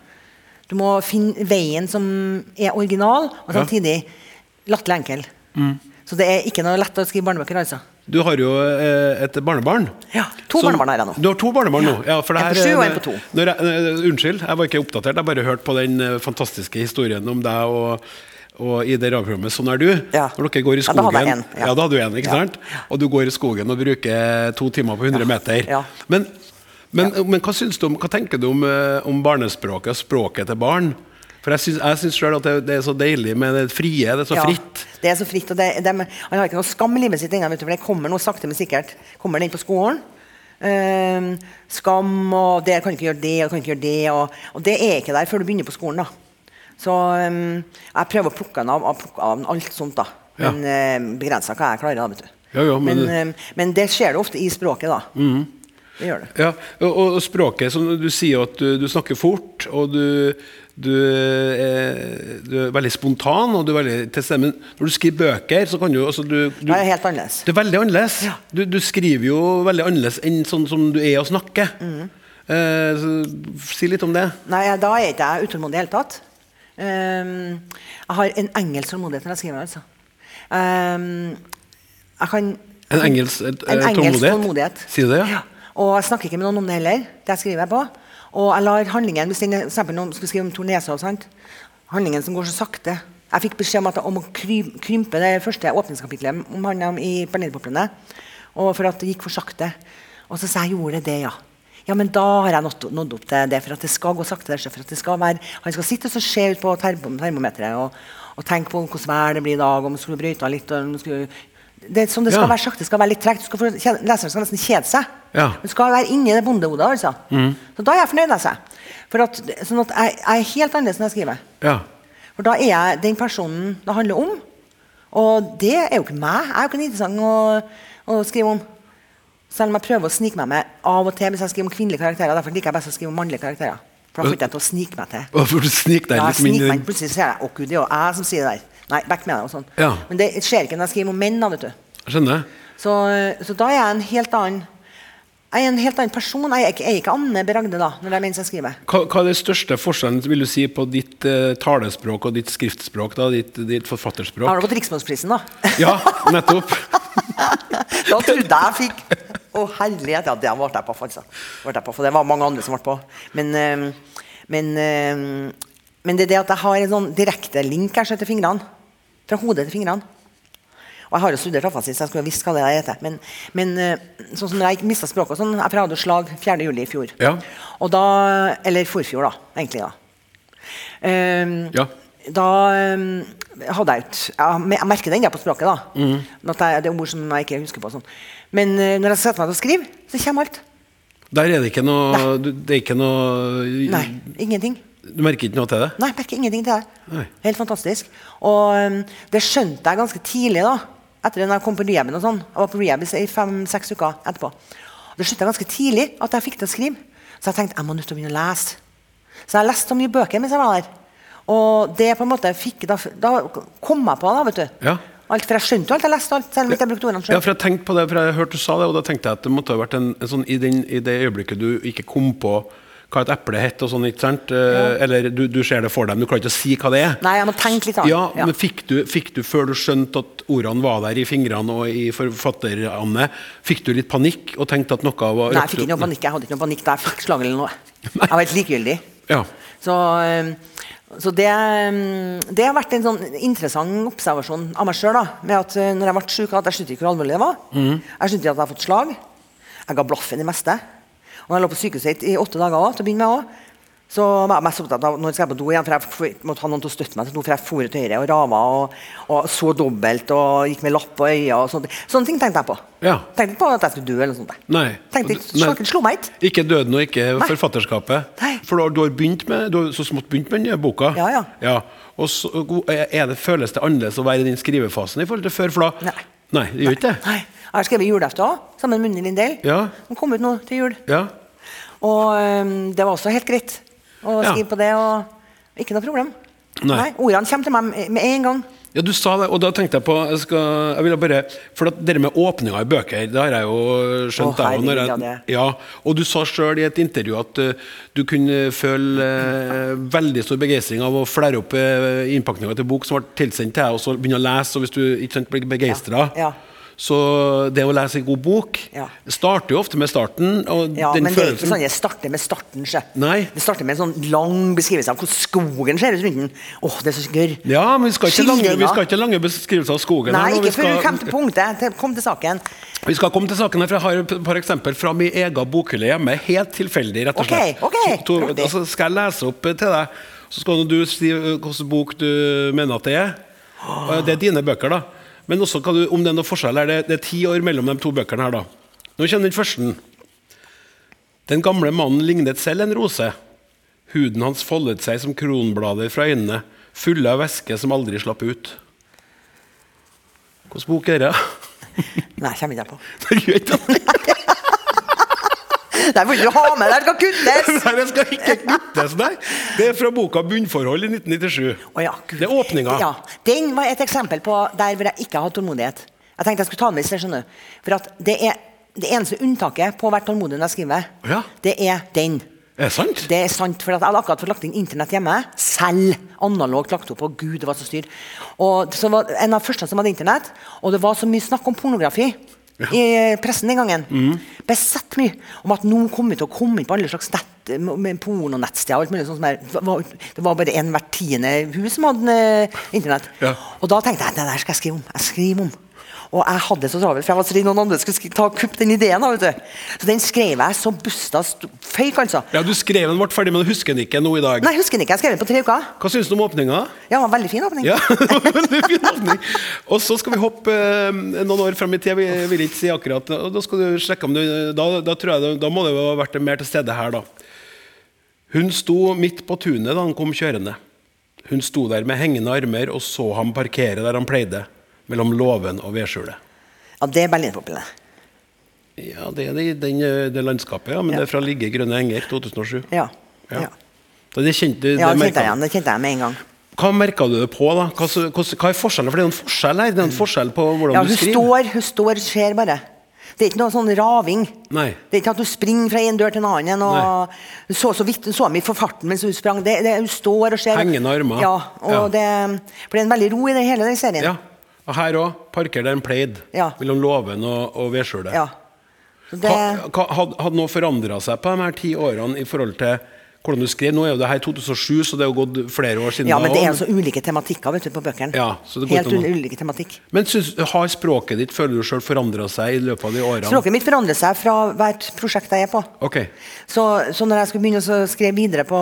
Du må finne veien som er original, og samtidig latterlig enkel. Så det er ikke noe lett å skrive barnebøker, altså. Du har jo eh, et barnebarn. Ja, to Som- barnebarn har jeg nå. Du har to barnebarn nå? Ja, for det En på sju og en på to. Når jeg, eh, unnskyld, jeg var ikke oppdatert. Jeg bare hørte på den eh, fantastiske historien om deg og, og i det radioprogrammet 'Sånn er du'. Ja. Når dere går i Ja, da hadde jeg en, ja. ja, da hadde du en, ikke sant? Og du går i skogen og bruker to timer på 100 meter. Ja. Men, men, men hva, du om, hva tenker du om, om barnespråket og språket til barn? For jeg syns, jeg selv at det, det er så deilig med det frie. Det er så Ja, fritt. Det er så fritt. og det, det, Han har ikke noe skam i livet sitt ennå, det kommer noe sakte, men sikkert. Kommer den på skolen. Um, skam og det, kan ikke gjøre det og kan ikke gjøre det. Og, og det er ikke der før du begynner på skolen. da. Så um, jeg prøver å plukke den av, av, av alt sånt, da. Ja. Men uh, begrensa hva jeg klarer. da, vet du. Ja, ja, men men, det- ehm, men det skjer det ofte i språket, da. Det gjør det. Ja, og, og språket som Du sier at du, du snakker fort, og du, du, er, du er veldig spontan og du er veldig til stede. Men når du skriver bøker, så kan du, altså, du, du Det er helt annerledes. Det er veldig annerledes. Ja. Du, du skriver jo veldig annerledes enn sånn som du er å snakke. Mm. Eh, si litt om det. Nei, da er ikke jeg utålmodig i det hele tatt. Um, jeg har en engelsk tålmodighet når jeg skriver. altså. Um, jeg kan En engelsk, eh, en engelsk tålmodighet? tålmodighet. Sier det, ja? Og jeg snakker ikke med noen om det heller. Det jeg skriver jeg på. Og jeg lar handlingen Hvis den, eksempel noen skulle skrive om Tor sant? handlingen som går så sakte Jeg fikk beskjed om, at, om å krympe det første åpningskapitlet om han i Bernerpoplene. For at det gikk for sakte. Og så sa jeg gjorde det, ja. Ja, men da har jeg nådd, nådd opp til det, for at det skal gå sakte. For at det skal være, han skal sitte og se ut på term termometeret og, og tenke på hvordan vær det blir i dag, om skulle brøyta litt og om det skulle det, som det skal Ja. være sakte, det skal være litt tregt. Leseren skal nesten kjede seg. Ja. Du skal være inni det bondehodet. Altså. Mm. Så da er jeg fornøyd. Altså. For at, sånn at jeg, jeg er helt annerledes når jeg skriver. ja. For da er jeg den personen det handler om. Og det er jo ikke meg. Jeg er jo ikke interessant å, å skrive om. Selv om jeg prøver å snike meg med av og til hvis jeg skriver om kvinnelige karakterer. Derfor liker jeg best å skrive om mannlige karakterer. For da får ikke jeg til å snike meg til. Hvorfor du snik deg Ja, jeg sniker meg inn. Plutselig ser jeg Å, gud, det er jo jeg som sier det der. Nei, vekk med deg. og sånn. Ja. Men det skjer ikke når jeg skriver om menn. da, vet du. Skjønner? Så, så da er jeg en helt annen jeg er en helt annen person. Jeg er ikke, jeg er ikke Anne Beragde da, når det er mens jeg skriver. Hva, hva er den største forskjellen vil du si, på ditt uh, talespråk og ditt skriftspråk? da, Ditt, ditt forfatterspråk? Har du fått Riksmålsprisen, da? Ja, nettopp. da trodde jeg jeg fikk Å, herlighet. Ja, det ble jeg på, altså. Det var mange andre som ble på. Men, uh, men, uh, men det er det at jeg har en sånn direkte link her, så til fingrene. Fra hodet til fingrene. Og jeg har jo studert afasi, så jeg skulle visst hva det heter. Men, men eh, sånn som når jeg mista språket sånn Jeg hadde slag 4. juli i fjor. Ja. Og da Eller forfjor, da. Egentlig, da. Um, Ja. Da um, hadde jeg ut Jeg jeg merker det ennå på språket. da At det, er- det er ord som jeg ikke husker på. Sånn. Men uh, når jeg setter meg til å skrive, så kommer alt. Der er det ikke noe du, Det er ikke noe Nei, ingenting. Du merker ikke noe til det? Nei, jeg merker ingenting til det. Nei. Helt fantastisk. Og um, det skjønte jeg ganske tidlig, da. Etter at jeg kom på rehaben og sånn. Jeg var på rehab i fem-seks uker etterpå. Det slutta ganske tidlig at jeg fikk til å skrive. Så jeg tenkte jeg må nødt til å begynne å lese. Så jeg leste så mye bøker mens jeg var der. Og det på en måte fikk, da, da kom jeg på det, vet du. Ja. Alt, for jeg skjønte jo alt. Jeg leste alt, selv om jeg ikke brukte ordene Ja, for jeg tenkte på det, for jeg hørte du sa det, og da tenkte jeg at det måtte ha vært en, en sånn i, den, i det øyeblikket du ikke kom på hva et eple heter og sånn, ikke sant? Ja. Eller du, du ser det for deg, men du klarer ikke å si hva det er. Nei, jeg må tenke litt. av. Ja, men fikk du, fikk du, før du skjønte at ordene var der i fingrene og i forfatterne, fikk du litt panikk og tenkte at noe var Nei, jeg fikk ikke noe panikk. Jeg hadde ikke noe panikk da jeg fikk slag eller noe. Jeg var helt likegyldig. Ja. Så, så det, det har vært en sånn interessant observasjon av meg sjøl. Med at øh, når jeg ble syk, at jeg skjønte ikke hvor alvorlig det var. Mm. Jeg skjønte ikke at jeg hadde fått slag. Jeg ga blaffen i det meste. Og jeg lå på sykehuset i åtte dager også, til å begynne med òg. så var jeg mest opptatt av når jeg skal på do igjen, for jeg måtte ha noen til å støtte meg til do, for jeg for til høyre og rava og, og så dobbelt og gikk med lapp på øya og sånt. Sånne ting tenkte jeg på. Ja. Tenkte ikke på at jeg skulle dø eller noe sånt. Nei. Tenkte, Nei. Slakken slo meg ikke. Ikke døden og ikke Nei. forfatterskapet. Nei. For du har, begynt med, du har så smått begynt med den nye boka. Ja, ja. ja. Og så, det, føles det annerledes å være i den skrivefasen i forhold til før? For da, Nei. Nei, det gjør ikke det. Nei. Jeg har skrevet julaften òg, sammen med Munni Lindell. Ja. Den kom ut nå til jul. Ja. Og øhm, det var også helt greit å Ja. skrive på det. Og ikke noe problem. Nei. Ordene kommer til meg med- med en gang. Ja, du sa det, og da tenkte jeg på jeg skal, jeg ville bare, For at det med åpninga i bøker, det har jeg jo skjønt. Å, herregud, jeg, det. ja, og du sa sjøl i et intervju at uh, du kunne føle uh, veldig stor begeistring av å flære opp uh, innpakninga til bok som ble tilsendt til deg, og så begynne å lese. Og hvis du ikke sant, blir begeistra Ja, ja. Så det å lese en god bok Ja. starter jo ofte med starten. Og Ja, den men det er ikke sånn sånn det starter med starten. Nei. Det starter med en sånn lang beskrivelse av hvordan skogen ser ut rundt den. Åh, det er så gørr. Ja, men vi skal ikke lange, vi skal ikke lange beskrivelser av skogen. Nei, her ikke før du kommer til punktet. Kom til saken. Vi skal komme til saken her, for jeg har par fra min egen bokhylle hjemme. Helt tilfeldig, rett og slett. slett. okay. To, to, altså skal jeg lese opp til deg, så skal du si uh, hvilken bok du mener at det er. Det er dine bøker, da. Men også kan du, om det er noen forskjell er Det, det er ti år mellom de to bøkene her, da. Nå kjenner den første. Den gamle mannen lignet selv en rose. Huden hans foldet seg som kronblader fra øynene, fulle av væske som aldri slapp ut. Hvilken bok er det? Nei, kommer ikke jeg på. Det det. Der får ikke ha med det skal kuttes! Nei, det skal ikke kuttes, nei. Det er fra boka 'Bunnforhold' i 1997. Å ja, det er åpninga. Ja, Den var et eksempel på der hvor jeg ikke har hatt tålmodighet. Jeg tenkte jeg skulle ta den med sted, skjønner du. For at det er det eneste unntaket på å være tålmodig når jeg skriver, Ja. det er den. Er det sant? Det er sant, for Jeg hadde akkurat fått lagt inn internett hjemme. Selv. Analogt lagt opp. Og gud, det var så styr. Og så var en av de første som hadde internett, og det var så mye snakk om pornografi. I pressen den gangen. Mm. Besett mye om at kommer vi til å komme inn på alle slags nett, med pornonettsteder. alt mulig sånt som er- Det var, bare en hvert tiende hus som hadde eh, internett. Ja. Og da tenkte jeg det der skal jeg skrive om. Jeg skriver om. Og jeg hadde det så travelt, for jeg var så redd noen andre skulle ta kupp den ideen. da, vet du. Så den skrev jeg så busta st- fake, altså. Ja, Du skrev den, ble ferdig, men du husker den ikke nå i dag. Nei, jeg husker den ikke. Jeg skrev den på tre uker. Hva syns du om åpninga? Ja, det var en veldig fin åpning. Ja, det var en veldig fin åpning. Og så skal vi hoppe eh, noen år frem i tid. Jeg vil ikke si akkurat og Da skal du sjekke om du Da, da, tror jeg, da må det ha vært mer til stede her, da. Hun sto midt på tunet da han kom kjørende. Hun sto der med hengende armer og så ham parkere der han pleide, mellom låven og vedskjulet. Ja, det er berlinpopulene. Ja, det er det, den, eh, det landskapet, ja. Men Ja. det er fra Ligge grønne enger, 2007. Ja. Ja. ja. Det kjente, det Ja, det kjente jeg. Det kjente jeg med en gang. Hva merka du det på, da? Hva, hva, hva er forskjellen? For det er jo en forskjell her. Det er en forskjell på hvordan Ja, du skriver. står, hun står, ser bare. Det er ikke noe sånn raving. Nei. Det er ikke at hun springer fra en dør til en annen. Og Hun så så vidt, du så meg for farten mens hun sprang. Det, det, hun står og ser. Hengende armer. Ja, og Ja. Det, for det er en veldig ro i det hele den serien. Ja. Og her òg. Parker der en pleid. Ja. Mellom låven og, og vedskjulet. Ja. Det, Ha, hva, hadde, noe forandra seg på de her ti årene i forhold til hvordan du skrev? Nå er jo det her 2007, så det er jo gått flere år siden. ja, men det er altså jo så ulike tematikker vet du, på bøkene. Ja, så det går Helt noen... ulike tematikk. Men synes, har språket ditt, føler du sjøl, forandra seg i løpet av de årene? Språket mitt forandrer seg fra hvert prosjekt jeg er på. Ok. Så, så når jeg skulle begynne å skrive videre på,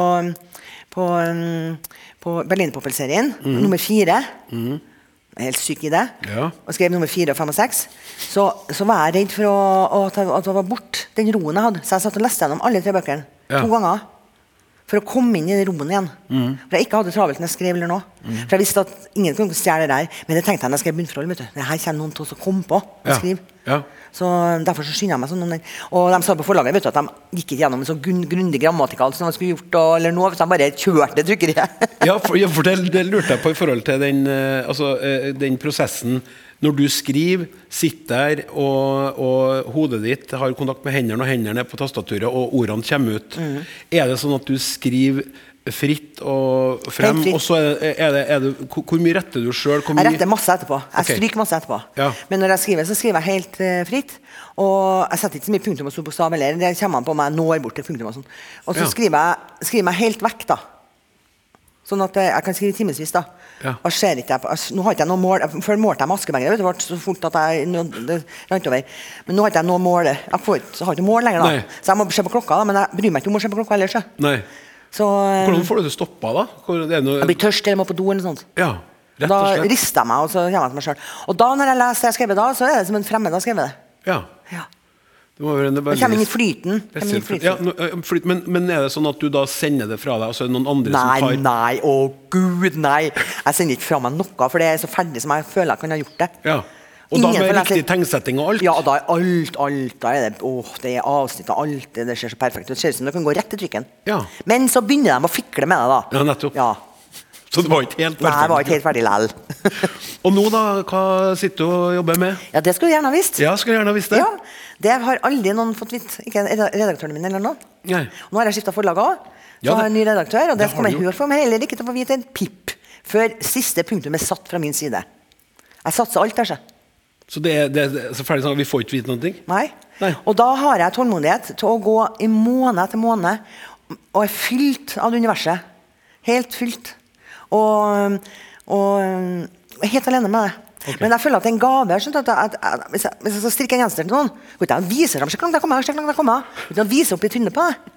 på, um, på Berlinpoppel-serien, nummer fire er helt syk i det. Ja. Og skrev nummer fire fem og seks. Så, så var jeg redd for å, å, jeg, at det var borte den roen jeg hadde. Så jeg satt og leste gjennom alle tre bøkene Ja. to ganger. For å komme inn i det rommet igjen. Mm. For jeg ikke hadde travelt når jeg skrev eller noe. For jeg visste at ingen kunne stjele det der. Men jeg tenkte jeg når jeg skrev bunnforhold. vet du. Det her kommer noen til å komme på og Ja. skrive. Ja. Så Derfor så skynder jeg meg sånn. om den. Og de sa på forlaget vet du, at de gikk ikke gjennom en så grunn- grundig grammatikal som de skulle gjort. Og, eller noe, så de bare kjørte trykkeriet. Ja, for, ja, for det, det lurte jeg på i forhold til den, eh, altså, eh, den prosessen. Når du skriver, sitter der, og, og hodet ditt har kontakt med hendene, og hendene er på tastaturet, og ordene kommer ut. Mm. Er det sånn at du skriver fritt og frem? Og så er det, er det, hvor, mye retter du sjøl? Jeg retter masse etterpå. Jeg okay. stryker masse etterpå. Ja. Men når jeg skriver, så skriver jeg helt uh, fritt. Og jeg setter ikke så mye punktum og bokstav heller. Det kommer an på om jeg når bort til punktum. Og sånn. Og så Ja. skriver jeg skriver jeg helt vekk, da. Sånn at eh, jeg kan skrive timevis. da. Ja. Og ser ikke jeg altså, nå har ikke jeg noe mål. Før målte jeg med askebegeret. Det ble så fort at jeg, nå- det rant over. Men nå har ikke jeg noe mål. Jeg får, har ikke mål lenger, da. Nei. Så jeg må se på klokka. da, Men jeg bryr meg ikke om å se på klokka ellers. Nei. Så eh, Hvordan får du det stoppa, da? Det noe, jeg blir tørst eller må på do eller sånt. ja, rett Da og slett. rister jeg meg, og så kommer jeg til meg sjøl. Og da når jeg leser det jeg har skrevet da, så er det som en fremmed har skrevet det. Ja. Ja. Det må være Jeg kommer inn i flyten. Inn i flyten. Ja, flyt, men, men er det sånn at du da sender det fra deg, og så er det noen andre Nei, som tar nei, å gud, nei. Jeg sender ikke fra meg noe, for det er så ferdig som jeg føler jeg kan ha gjort det. Ja. Og da med riktig tegnsetting og alt? Ja, da er alt, alt. Da er det, åh, det er avsnitt av alt. Det, det ser så perfekt ut. Det ser ut som det kan gå rett i trykken. Ja. Men så begynner de å fikle med det, da. Ja, nettopp. Ja. Så det var ikke helt Nei, det var ikke helt ferdig likevel. Og nå, da? Hva sitter du og jobber med? ja, det skulle du gjerne ha visst. Ja, skulle gjerne ha visst det. Ja, det har aldri noen fått vite. Ikke redaktørene mine eller noe. Nei. Nå har jeg skifta forlag òg. Så Ja, har jeg en ny redaktør, og det det kommer jeg for meg heller ikke til å få vite en pip før siste punktum er satt fra min side. Jeg satser alt der, så. Det det så ferdig sånn vi får ikke vite noen ting? Nei. Nei. Og da har jeg tålmodighet til å gå i måned etter måned og er fylt av det universet. Helt fylt. Og, og helt alene med det. Okay. Men jeg føler at det er en gave. At, at, at, hvis, jeg, hvis jeg skal strikke en genser til noen, går ikke jeg og viser dem så langt jeg kommer. Så langt jeg kommer. Går ikke jeg viser opp i trynet på deg.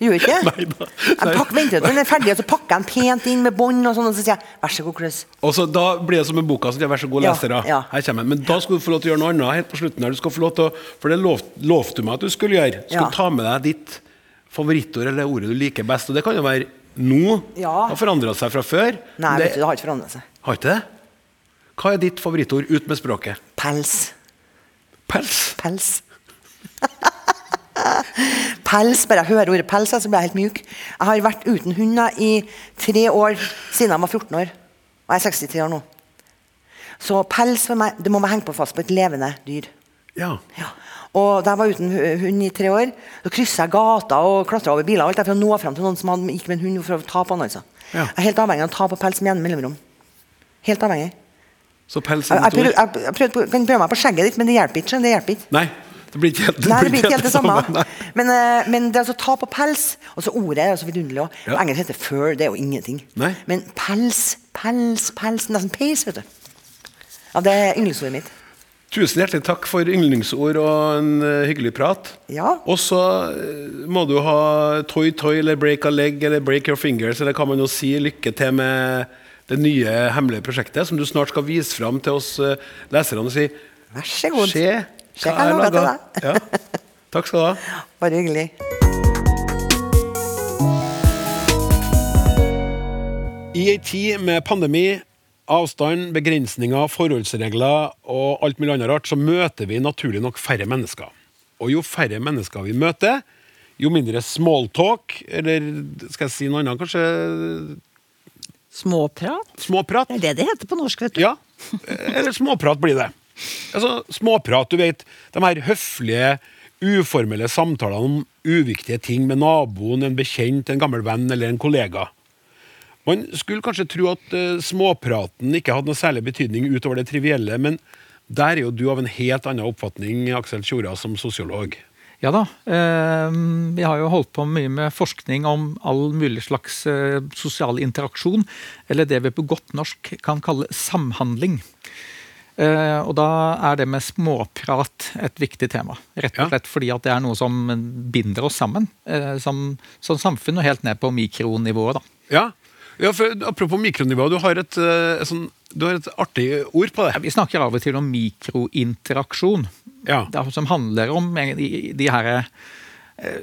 Gjør ikke? Nei da. Jeg pakker, venter til den er ferdig, og så pakker jeg den pent inn med bånd, og sånn, og så sier jeg vær så god, Klaus. Og så Da blir det som med boka, så sier er vær så god Ja, leser. da. ja. Her kommer. Men da skal du få lov til å gjøre noe annet helt på slutten. her. Du skal få lov til å, For det lov, lovte du meg at du skulle gjøre. Du skal Ja. ta med deg ditt favorittord eller ordet du liker best. Og det kan jo være nå. Ja. Det har forandra seg fra før. Nei, det, vet du, det har ikke forandret seg. Har ikke det? Hva er ditt favorittord ut med språket? Pels. Pels. Pels. Pels, Bare jeg hører ordet pels, så blir jeg helt mjuk. Jeg har vært uten hunder i tre år siden jeg var 14 år. Og jeg er 63 år nå. Så pels for meg, det må være hengt på fast på et levende dyr. Ja. Ja. Og da jeg var uten hu- hund i tre år, så kryssa jeg gata og klatra over biler og alt for å nå frem til noen som hadde, gikk med en hund for å ta på han. Altså. Ja. Jeg er helt avhengig av å ta på pels med jevne mellomrom. Helt avhengig. Så pels Jeg, er jeg, prøver, ord? jeg, jeg prøvde kan prøve meg på skjegget ditt, men det hjelper ikke. Det hjelper ikke. Nei, det blir ikke helt Nei, det blir ikke helt det samme. Men, eh, men det er altså ta på pels Og så ordet er så vidunderlig også. Ja. På engelsk heter fur, det er jo ingenting. Nei. Men pels, pels, pels Nesten peis, vet du. Ja, det er yndlingsordet mitt. Tusen hjertelig takk for yndlingsord og en eh, hyggelig prat. Ja. Og så eh, må du ha toy toy eller break a leg eller break your fingers, eller hva man nå sier. Lykke til med det nye hemmelige prosjektet som du snart skal vise fram til oss leserne og si Vær så god. Se, Se hva jeg jeg til deg. Ja. Takk skal du ha. Bare hyggelig. I ei tid med pandemi, avstand, begrensninger, forholdsregler og alt mulig annet rart, så møter vi naturlig nok færre mennesker. Og jo færre mennesker vi møter, jo mindre smalltalk, eller skal jeg si noe annet, kanskje Småprat? småprat. Det er det det heter på norsk, vet du. Ja, eller småprat blir det. Altså, småprat, du vet, de her høflige, uformelle samtalene om uviktige ting med naboen, en bekjent, en gammel venn eller en kollega. Man skulle kanskje tro at uh, småpraten ikke hadde noe særlig betydning utover det trivielle, men der er jo du av en helt annen oppfatning, Aksel Tjora, som sosiolog. Ja da. Eh, vi har jo holdt på mye med forskning om all mulig slags eh, sosial interaksjon, eller det vi på godt norsk kan kalle samhandling. Eh, og da er det med småprat et viktig tema. Rett og slett fordi at det er noe som binder oss sammen eh, som, som samfunn, og helt ned på mikronivået. da. Ja, ja for apropos mikronivå, du har et, eh, sånn, du har et artig ord på det. Vi snakker av og til om mikrointeraksjon. Ja. Det som handler om de, her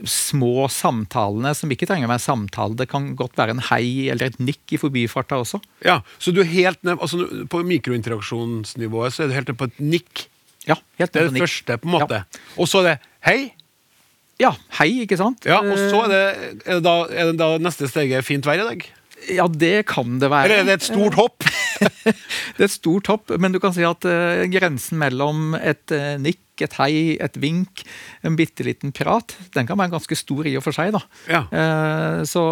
små samtalene som ikke trenger å være samtale. Det kan godt være en hei eller et nikk i forbifarta også. Ja, så du er helt ned, altså På mikrointeraksjonsnivået så er du helt ned på et nikk. Ja, helt ned på det er det første, på en måte. Og så er det hei. Ja, hei, ikke sant? Ja, Og så er det, er det, da, er det da neste steget fint vær i dag? Eh, Ja, det kan det være. Eller er det et stort hopp? Det er et stort hopp, men du kan si at eh, grensen mellom et eh, nikk, et hei, et vink, en bitte liten prat, den kan være ganske stor i og for seg. da. Ja. Eh, så,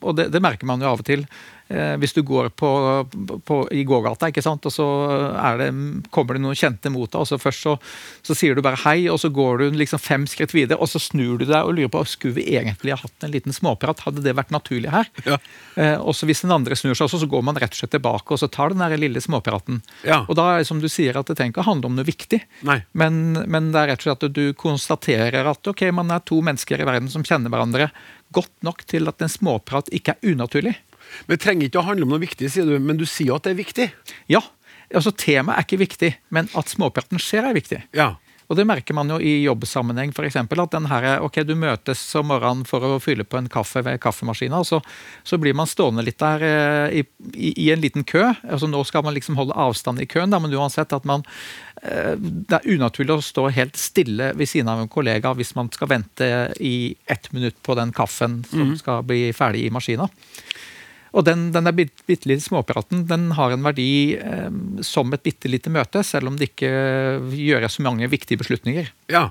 og det, det merker man jo av og til. Eh, hvis du går på, på, i gågata, ikke sant? og så er det, kommer det noen kjente mot deg, og så først så, så sier du bare hei, og så går du liksom fem skritt videre, og så snur du deg og lurer på skulle vi egentlig ha hatt en liten småprat, hadde det vært naturlig her? Ja. Eh, og så hvis den andre snur seg så går man rett og slett tilbake og så tar den der lille småpraten. Ja. Og da er det som du sier at det trenger ikke å handle om noe viktig, men, men det er rett og slett at du konstaterer at ok, man er to mennesker i verden som kjenner hverandre godt nok til at en småprat ikke er unaturlig. Men Det trenger ikke å handle om noe viktig, sier du, men du sier at det er viktig. Ja, altså temaet er ikke viktig, men at småpraten skjer er viktig. Ja. Og det merker man jo i jobbsammenheng, f.eks. At den her, ok, du møtes om morgenen for å fylle på en kaffe ved kaffemaskina, og så, så blir man stående litt der eh, i, i, i en liten kø. altså Nå skal man liksom holde avstand i køen, da, men uansett at man eh, Det er unaturlig å stå helt stille ved siden av en kollega hvis man skal vente i ett minutt på den kaffen som skal bli ferdig i maskina. Og den, den der bit- bitte lille småpraten den har en verdi eh, som et bitte lite møte, selv om det ikke gjøres så mange viktige beslutninger. ja.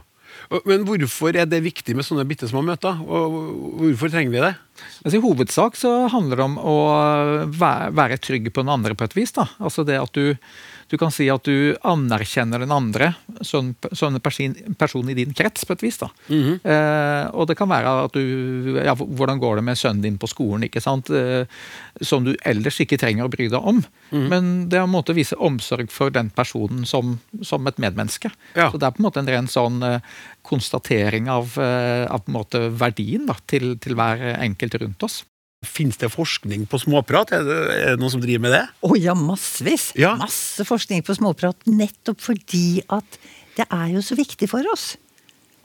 Men hvorfor er det viktig med sånne bitte små møter? Og hvorfor trenger vi det? Altså, I hovedsak så handler det om å være, være trygg på den andre på et vis. da. Altså det at du, du kan si at du anerkjenner den andre som som en person, person i din krets på et vis. da. eh, og det kan være at du ja, Hvordan går det med sønnen din på skolen? ikke sant? Eh, som du ellers ikke trenger å bry deg om. Men det er en måte å vise omsorg for den personen som, som et medmenneske. Ja. Så det er på en måte en ren sånn eh, konstatering av, eh, av på en måte verdien da, til, til hver enkelt rundt oss. Fins det forskning på småprat? Er det, er det noen som driver med det? Å ja, massevis. Ja. Masse forskning på småprat. Nettopp fordi at det er jo så viktig for oss.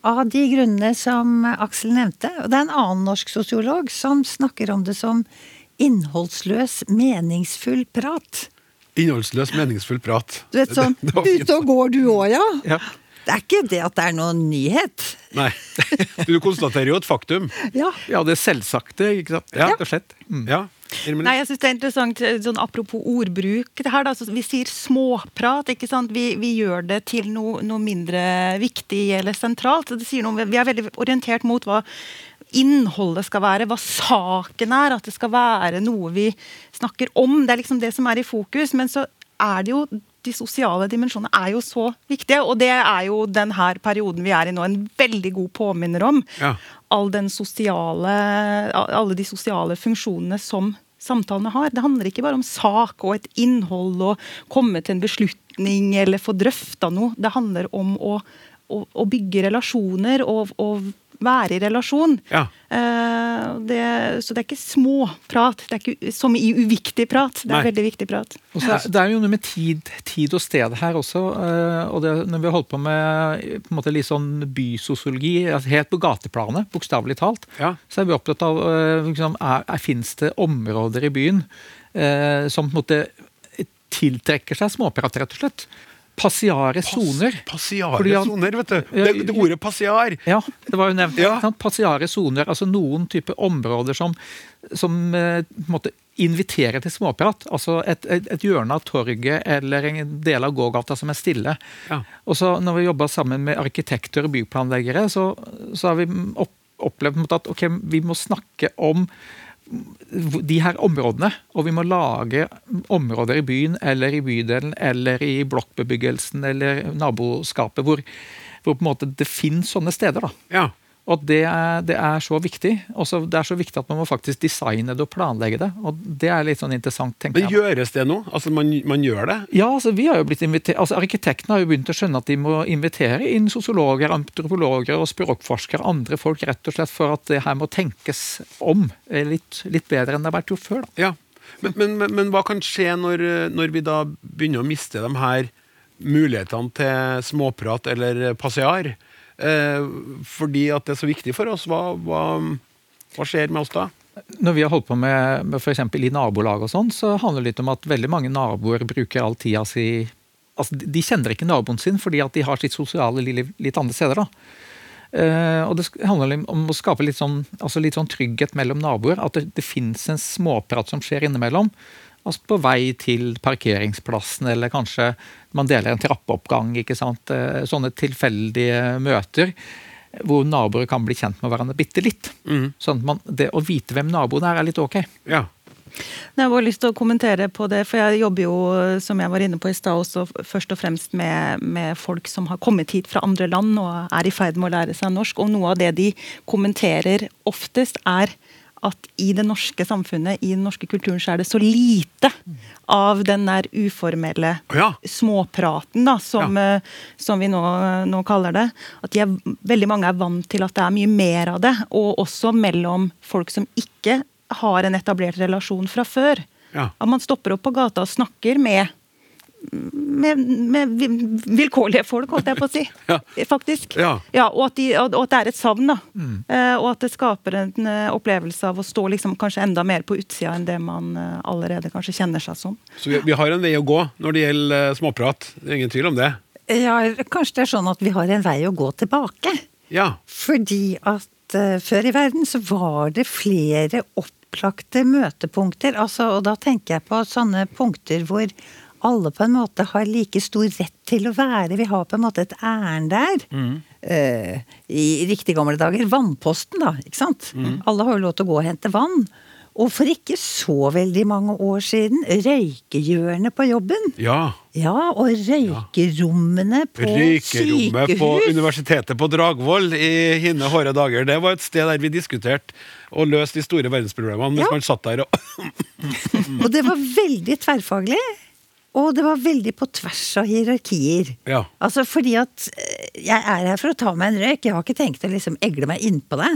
Av de grunnene som Aksel nevnte. Og det er en annen norsk sosiolog som snakker om det som innholdsløs, meningsfull prat. Innholdsløs, meningsfull prat. Du vet sånn. Ute og går du òg, ja? Ja. Det er ikke det at det er noen nyhet. Nei. Du konstaterer jo et faktum. Ja. Ja, det selvsagte, ikke sant? Ja. Rett og slett. Mm. Ja. Nei, jeg synes det er interessant, sånn Apropos ordbruk. det her da, så Vi sier småprat. ikke sant? Vi, vi gjør det til noe, noe mindre viktig eller sentralt. Det sier noe, vi er veldig orientert mot hva innholdet skal være, hva saken er. At det skal være noe vi snakker om. Det er liksom det som er i fokus. Men så er det jo de sosiale dimensjonene er jo så viktige, og det er jo denne perioden vi er i nå en veldig god påminner om. Ja. All den sosiale, alle de sosiale funksjonene som samtalene har. Det handler ikke bare om sak og et innhold og komme til en beslutning eller få drøfta noe. Det handler om å, å, å bygge relasjoner og, og være i relasjon. Ja. Eh, det, så det er ikke småprat. Det er ikke som i uviktig prat. Det er Nei. veldig viktig prat. Og så er, det er jo noe med tid, tid og sted her også. eh, og det, når vi har holdt på med på en måte litt sånn bysosiologi, altså helt på gateplanet, bokstavelig talt, Ja. så er vi opptatt av uh, liksom, er, er, Fins det områder i byen eh, som på en måte tiltrekker seg småprat, rett og slett. Passiare soner. Passiare soner, vet du. Det, det ordet passiar. Ja, det var jo nevnt. Ja. Passiare soner, altså noen type områder som, som eh, måte inviterer til småprat. Altså et, et, et hjørne av torget eller en del av gågata som er stille. Ja. Og så når vi jobber sammen med arkitekter og byplanleggere, så, så har vi opp, opplevd at okay, vi må snakke om de her områdene, og vi må lage områder i byen eller i bydelen eller i blokkbebyggelsen eller naboskapet hvor, hvor det finnes sånne steder. da. Ja. Og at det det er så viktig. Også, det er så viktig at man må faktisk designe det og planlegge det. Og det er litt sånn interessant, tenker jeg. Men gjøres det nå? Altså, man, man gjør det? Ja, altså vi har jo blitt invitert, altså Arkitektene har jo begynt å skjønne at de må invitere inn sosiologer, antropologer og språkforskere, andre folk, rett og slett for at det her må tenkes om eh, litt, litt bedre enn det har vært gjort før. da. Ja. Men, men, men, men hva kan skje når, når vi da begynner å miste de her mulighetene til småprat eller passiar? Eh, fordi at det er så viktig for oss. Hva, hva, hva skjer med oss da? Når vi har holdt på med, med f.eks. i nabolag og sånn, så handler det litt om at veldig mange naboer bruker all tida si altså de- kjenner ikke naboen sin fordi at de har sitt sosiale liv litt andre steder. da. Uh, og Det handler om å skape litt sånn, altså litt sånn trygghet mellom naboer. At det, det fins en småprat som skjer innimellom. Altså På vei til parkeringsplassen, eller kanskje man deler en trappeoppgang. ikke sant? Eh, Sånne tilfeldige møter hvor naboer kan bli kjent med hverandre bitte litt. Sånn at man, Det å vite hvem naboen er, er litt ok. Ja. Jeg har bare lyst til å kommentere på det, for jeg jobber jo, som jeg var inne på i sted, også først og fremst med, med folk som har kommet hit fra andre land og er i ferd med å lære seg norsk. Og noe av det de kommenterer oftest, er at i det norske samfunnet, i den norske kulturen, så er det så lite av den der uformelle ja. småpraten, da, som, ja. som vi nå, nå kaller det. At de er, veldig mange er vant til at det er mye mer av det. Og også mellom folk som ikke har en etablert relasjon fra før. Ja. At man stopper opp på gata og snakker med med, med vilkårlige folk, holdt jeg på å si. Ja. Faktisk. Ja. og, at de, og og at det er et savn. da. Eh, og at det skaper en uh, opplevelse av å stå liksom kanskje enda mer på utsida enn det man uh, allerede kanskje kjenner seg som. Så vi, vi har en vei å gå når det gjelder småprat. Det er ingen tvil om det. Ja, kanskje det er sånn at vi har en vei å gå tilbake. Ja. Fordi at før i verden så var det flere opplagte møtepunkter. Altså, og da tenker jeg på sånne punkter hvor alle på en måte har like stor rett til å være. Vi har på en måte et ærend der. Eh, I riktig gamle dager vannposten, da. ikke sant? Alle har jo lov til å gå og hente vann. Og for ikke så veldig mange år siden, røykehjørnet på jobben. ja. Ja, og røykerommene på Røykerommet på. Universitetet på Dragvoll i hine hårde dager. Det var et sted der vi diskuterte og løste de store verdensproblemene mens Ja. man satt der og Og det var veldig tverrfaglig. Og det var veldig på tvers av hierarkier. Ja. Altså fordi at eh, jeg er her for å ta meg en røyk, jeg har ikke tenkt å liksom egle meg innpå det.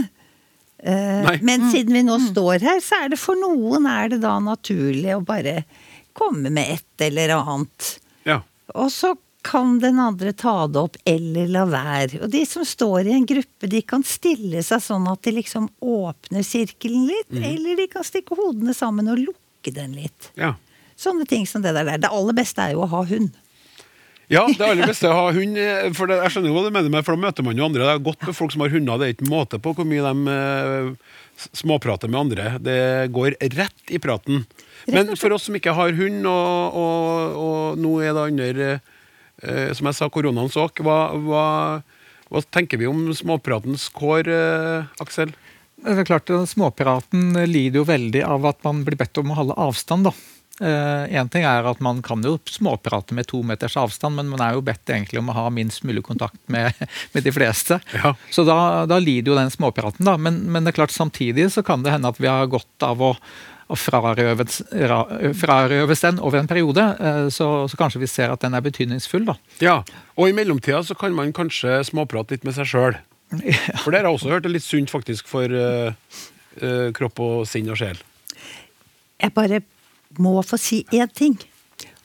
Uh, Nei. Men siden vi nå står her, så er det for noen er det da naturlig å bare komme med et eller annet. Ja. Og så kan den andre ta det opp eller la være. Og de som står i en gruppe, de kan stille seg sånn at de liksom åpner sirkelen litt, eller de kan stikke hodene sammen og lukke den litt. ja. Sånne ting som det der. Det aller beste er jo å ha hund. Ja, det aller beste er å ha hund. eh, For det, jeg skjønner jo hva du mener med for da møter man jo andre. Det er godt med folk som har hunder. Det er ikke måte på hvor mye de uh, småprater med andre. Det går rett i praten. Men for oss som ikke har hund, og, og, og nå er det under uh, som jeg sa, koronaens åk, hva, hva, hva tenker vi om småpratens kår, uh, Aksel? Det er klart, at Småpraten lider jo veldig av at man blir bedt om å holde avstand. da. Én ting er at man kan jo småprate med to meters avstand, men man er jo bedt egentlig om å ha minst mulig kontakt med, med de fleste. Ja. Så da, da lider jo den småpraten, da. Men, men det er klart samtidig så kan det hende at vi har godt av å, å frarøves, ra, frarøves den over en periode. eh, Så, så kanskje vi ser at den er betydningsfull, da. Ja, og i mellomtida så kan man kanskje småprate litt med seg sjøl. For det har jeg også hørt er litt sunt faktisk for uh, uh, kropp og sinn og sjel. Jeg bare må få si én ting.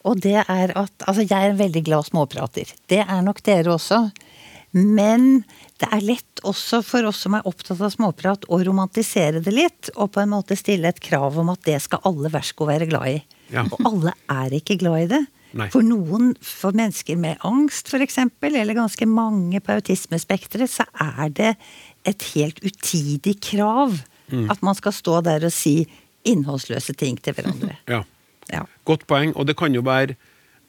Og det er at Altså, jeg er en veldig glad småprater. Det er nok dere også. Men det er lett også for oss som er opptatt av småprat, å romantisere det litt. Og på en måte stille et krav om at det skal alle versko være glad i. Ja. Og alle er ikke glad i det. Nei. For noen, for mennesker med angst f.eks., eller ganske mange på autismespekteret, så er det et helt utidig krav at man skal stå der og si innholdsløse ting til hverandre. Ja. Ja. Godt poeng. Og det kan jo være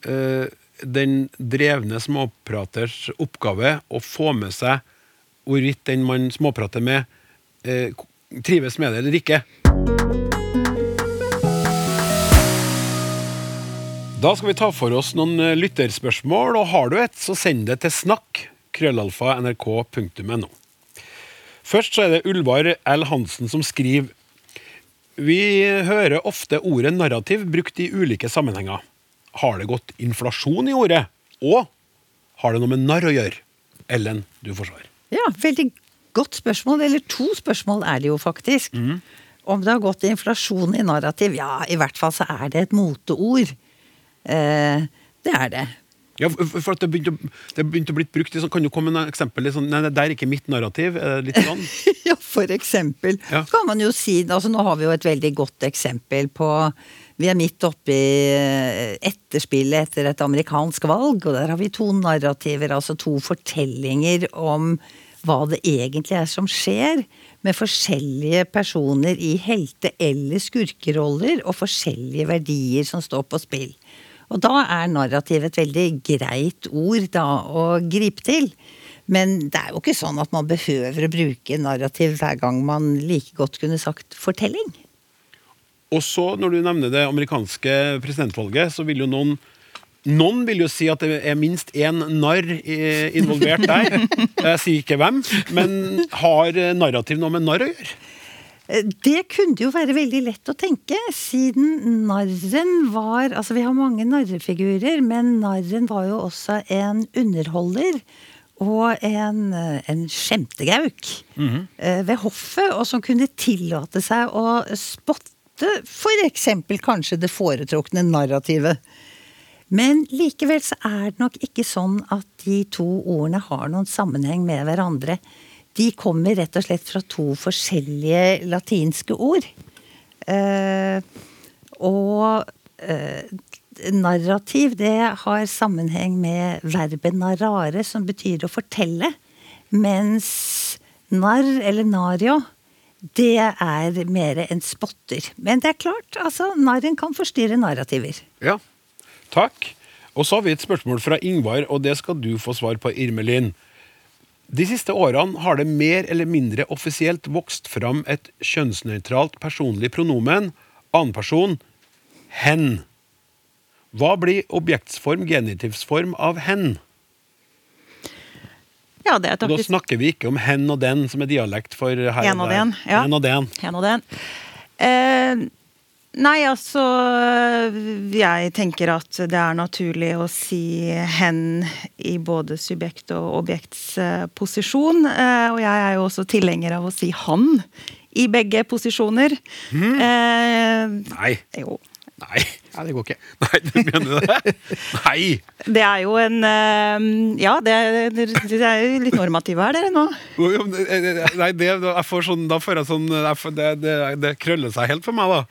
uh, den drevne småpraters oppgave å få med seg hvorvidt den man småprater med, uh, trives med det eller ikke. Da skal vi ta for oss noen eh, lytterspørsmål, og har du et, så send det til snakk. Krøllalfa nrk.no. Først så er det Ulvar L. Hansen som skriver Vi hører ofte ordet narrativ brukt i ulike sammenhenger. Har det gått inflasjon i ordet? Og har det noe med narr å gjøre? Ellen, du får svar. Ja, veldig godt spørsmål. Eller to spørsmål er det jo faktisk. Om det har gått inflasjon i narrativ? Ja, i hvert fall så er det et moteord. Eh, det er det. Ja, for at det begynte, det begynte å bli brukt i sånn, Kan du komme med et eksempel? Sånn, nei, det er ikke mitt narrativ. Er litt sånn? ja, for eksempel. Ja. Kan man jo si, altså Nå har vi jo et veldig godt eksempel på Vi er midt oppe i eh, etterspillet etter et amerikansk valg, og der har vi to narrativer, altså to fortellinger om hva det egentlig er som skjer, med forskjellige personer i helte- eller skurkeroller, og forskjellige verdier som står på spill. Og da er narrativ et veldig greit ord da å gripe til. Men det er jo ikke sånn at man behøver å bruke narrativ hver gang man like godt kunne sagt fortelling. Og så, når du nevner det amerikanske presidentvalget, så vil jo noen noen vil jo si at det er minst én narr involvert der. Jeg sier ikke hvem, men har narrativ noe med narr å gjøre? Eh, Det kunne jo være veldig lett å tenke, siden narren var Altså, vi har mange narrefigurer, men narren var jo også en underholder. Og en, eh, en skjemtegauk eh, ved hoffet, og som kunne tillate seg å spotte f.eks. kanskje det foretrukne narrativet. Men likevel så er det nok ikke sånn at de to ordene har noen sammenheng med hverandre. De kommer rett og slett fra to forskjellige latinske ord. Eh, og eh, narrativ, det har sammenheng med verbet narrare, som betyr å fortelle. Mens narr, eller nario, det er mer en spotter. Men det er klart, altså, narren kan forstyrre narrativer. Ja, takk. Og så har vi et spørsmål fra Ingvar, og det skal du få svar på, Irmelin. De siste årene har det mer eller mindre offisielt vokst fram et kjønnsnøytralt personlig pronomen, annenperson, hen. Hva blir objektsform, genitivsform av hen? Ja, det er Og da snakker vi ikke om hen og den, som er dialekt for her Hen og der. den, ja. Hen og den. Hen og den. Eh, nei, altså Jeg tenker at det er naturlig å si 'hen' i både subjekt og objekts eh, posisjon. Eh, og jeg er jo også tilhenger av å si 'han' i begge posisjoner. Eh, Nei. jo. Nei. Ja, det går ikke. Nei, du mener det? Nei! Det er jo en eh, Ja, det, det, det er jo litt normative her, dere nå. Jo, jo, men, Nei, det, jeg får sånn, da får jeg sånn det, det, det krøller seg helt for meg, da.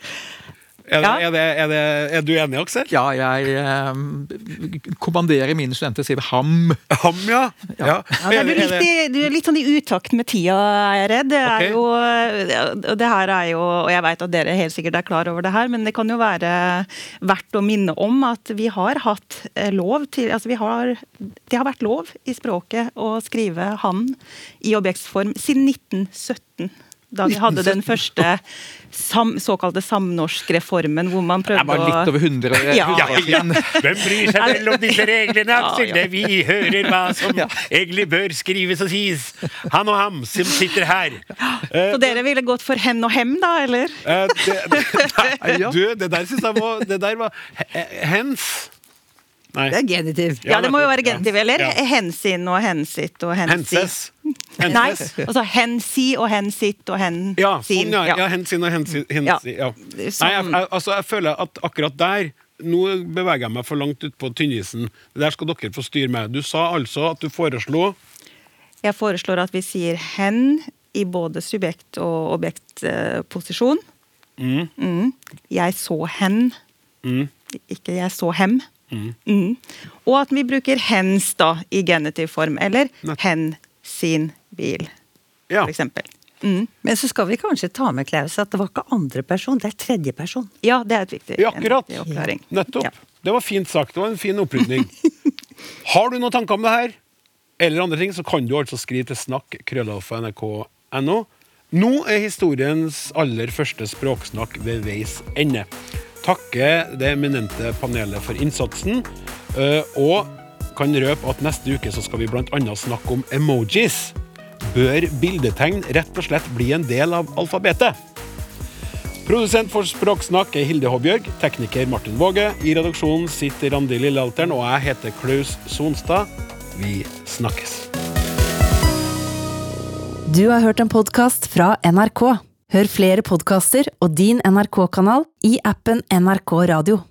Er, Ja. er, det, er, det, er du enig, Aksel? Ja, jeg eh, kommanderer mine studenter til å si ham. Ham, ja. ja. Ja, Er du, litt du er litt sånn i utakt med tida, er jeg redd. Det er okay. jo, det her er jo, og jeg vet at dere helt sikkert er klar over det her, men det kan jo være verdt å minne om at vi har hatt eh, lov til altså vi har, Det har vært lov i språket å skrive 'han' i objektsform siden 1917. Da vi hadde den første sam, såkalte samnorskreformen, hvor man prøvde å Det var litt over 100 år Ja. Ja, ja. Hvem bryr seg vel om disse reglene, Aksel? Ja, ja. Vi hører hva som egentlig bør skrives og sies. Han og ham som sitter her. Eh, Så dere ville gått for 'hen og hem', da, eller? eh, det, det, nei, Ja. du, det der syns jeg var Det der var hens. Nei. Det er genitiv. Ja, det må jo være genitiv, eller? Ja. Hensyn og hensitt og hensi. Henses. Nei, altså hensi og hensitt og hensin. Ja, sånn, ja. ja hensin og hensyn. hensi, ja. Er sånn- Nei, jeg, altså, jeg føler at akkurat der Nå beveger jeg meg for langt ut på tynnisen. Der skal dere få styre med. Du sa altså at du foreslo Jeg foreslår at vi sier hen i både subjekt- og objektposisjon. Mm. Mm. Jeg så hen. Mm. Ikke jeg så hem. Mm. Og at vi bruker hens da i genitiv form. Eller hen sin bil, Ja. for eksempel. Mm. Men så skal vi kanskje ta med Klaus at det var ikke andre person, det er tredje person. Ja, det er et viktig, Ja, akkurat. en viktig oppklaring. Nettopp. Ja. Det var fint sagt. Det var en fin opprydning. Har du noen tanker om det her, eller andre ting, så kan du altså skrive til snakk krøllalfa Nå er historiens aller første språksnakk ved veis ende. Takke det eminente panelet for innsatsen, eh, og kan røpe at neste uke så skal vi bl.a. snakke om emojis. Bør bildetegn rett og slett bli en del av alfabetet? Produsent for Språksnakk er Hilde Håbjørg, tekniker Martin Våge. I redaksjonen sitter Randi Lillealteren, og jeg heter Klaus Sonstad. Vi snakkes. Du har hørt en podkast fra NRK. Hør flere podkaster og din NRK-kanal i appen NRK Radio.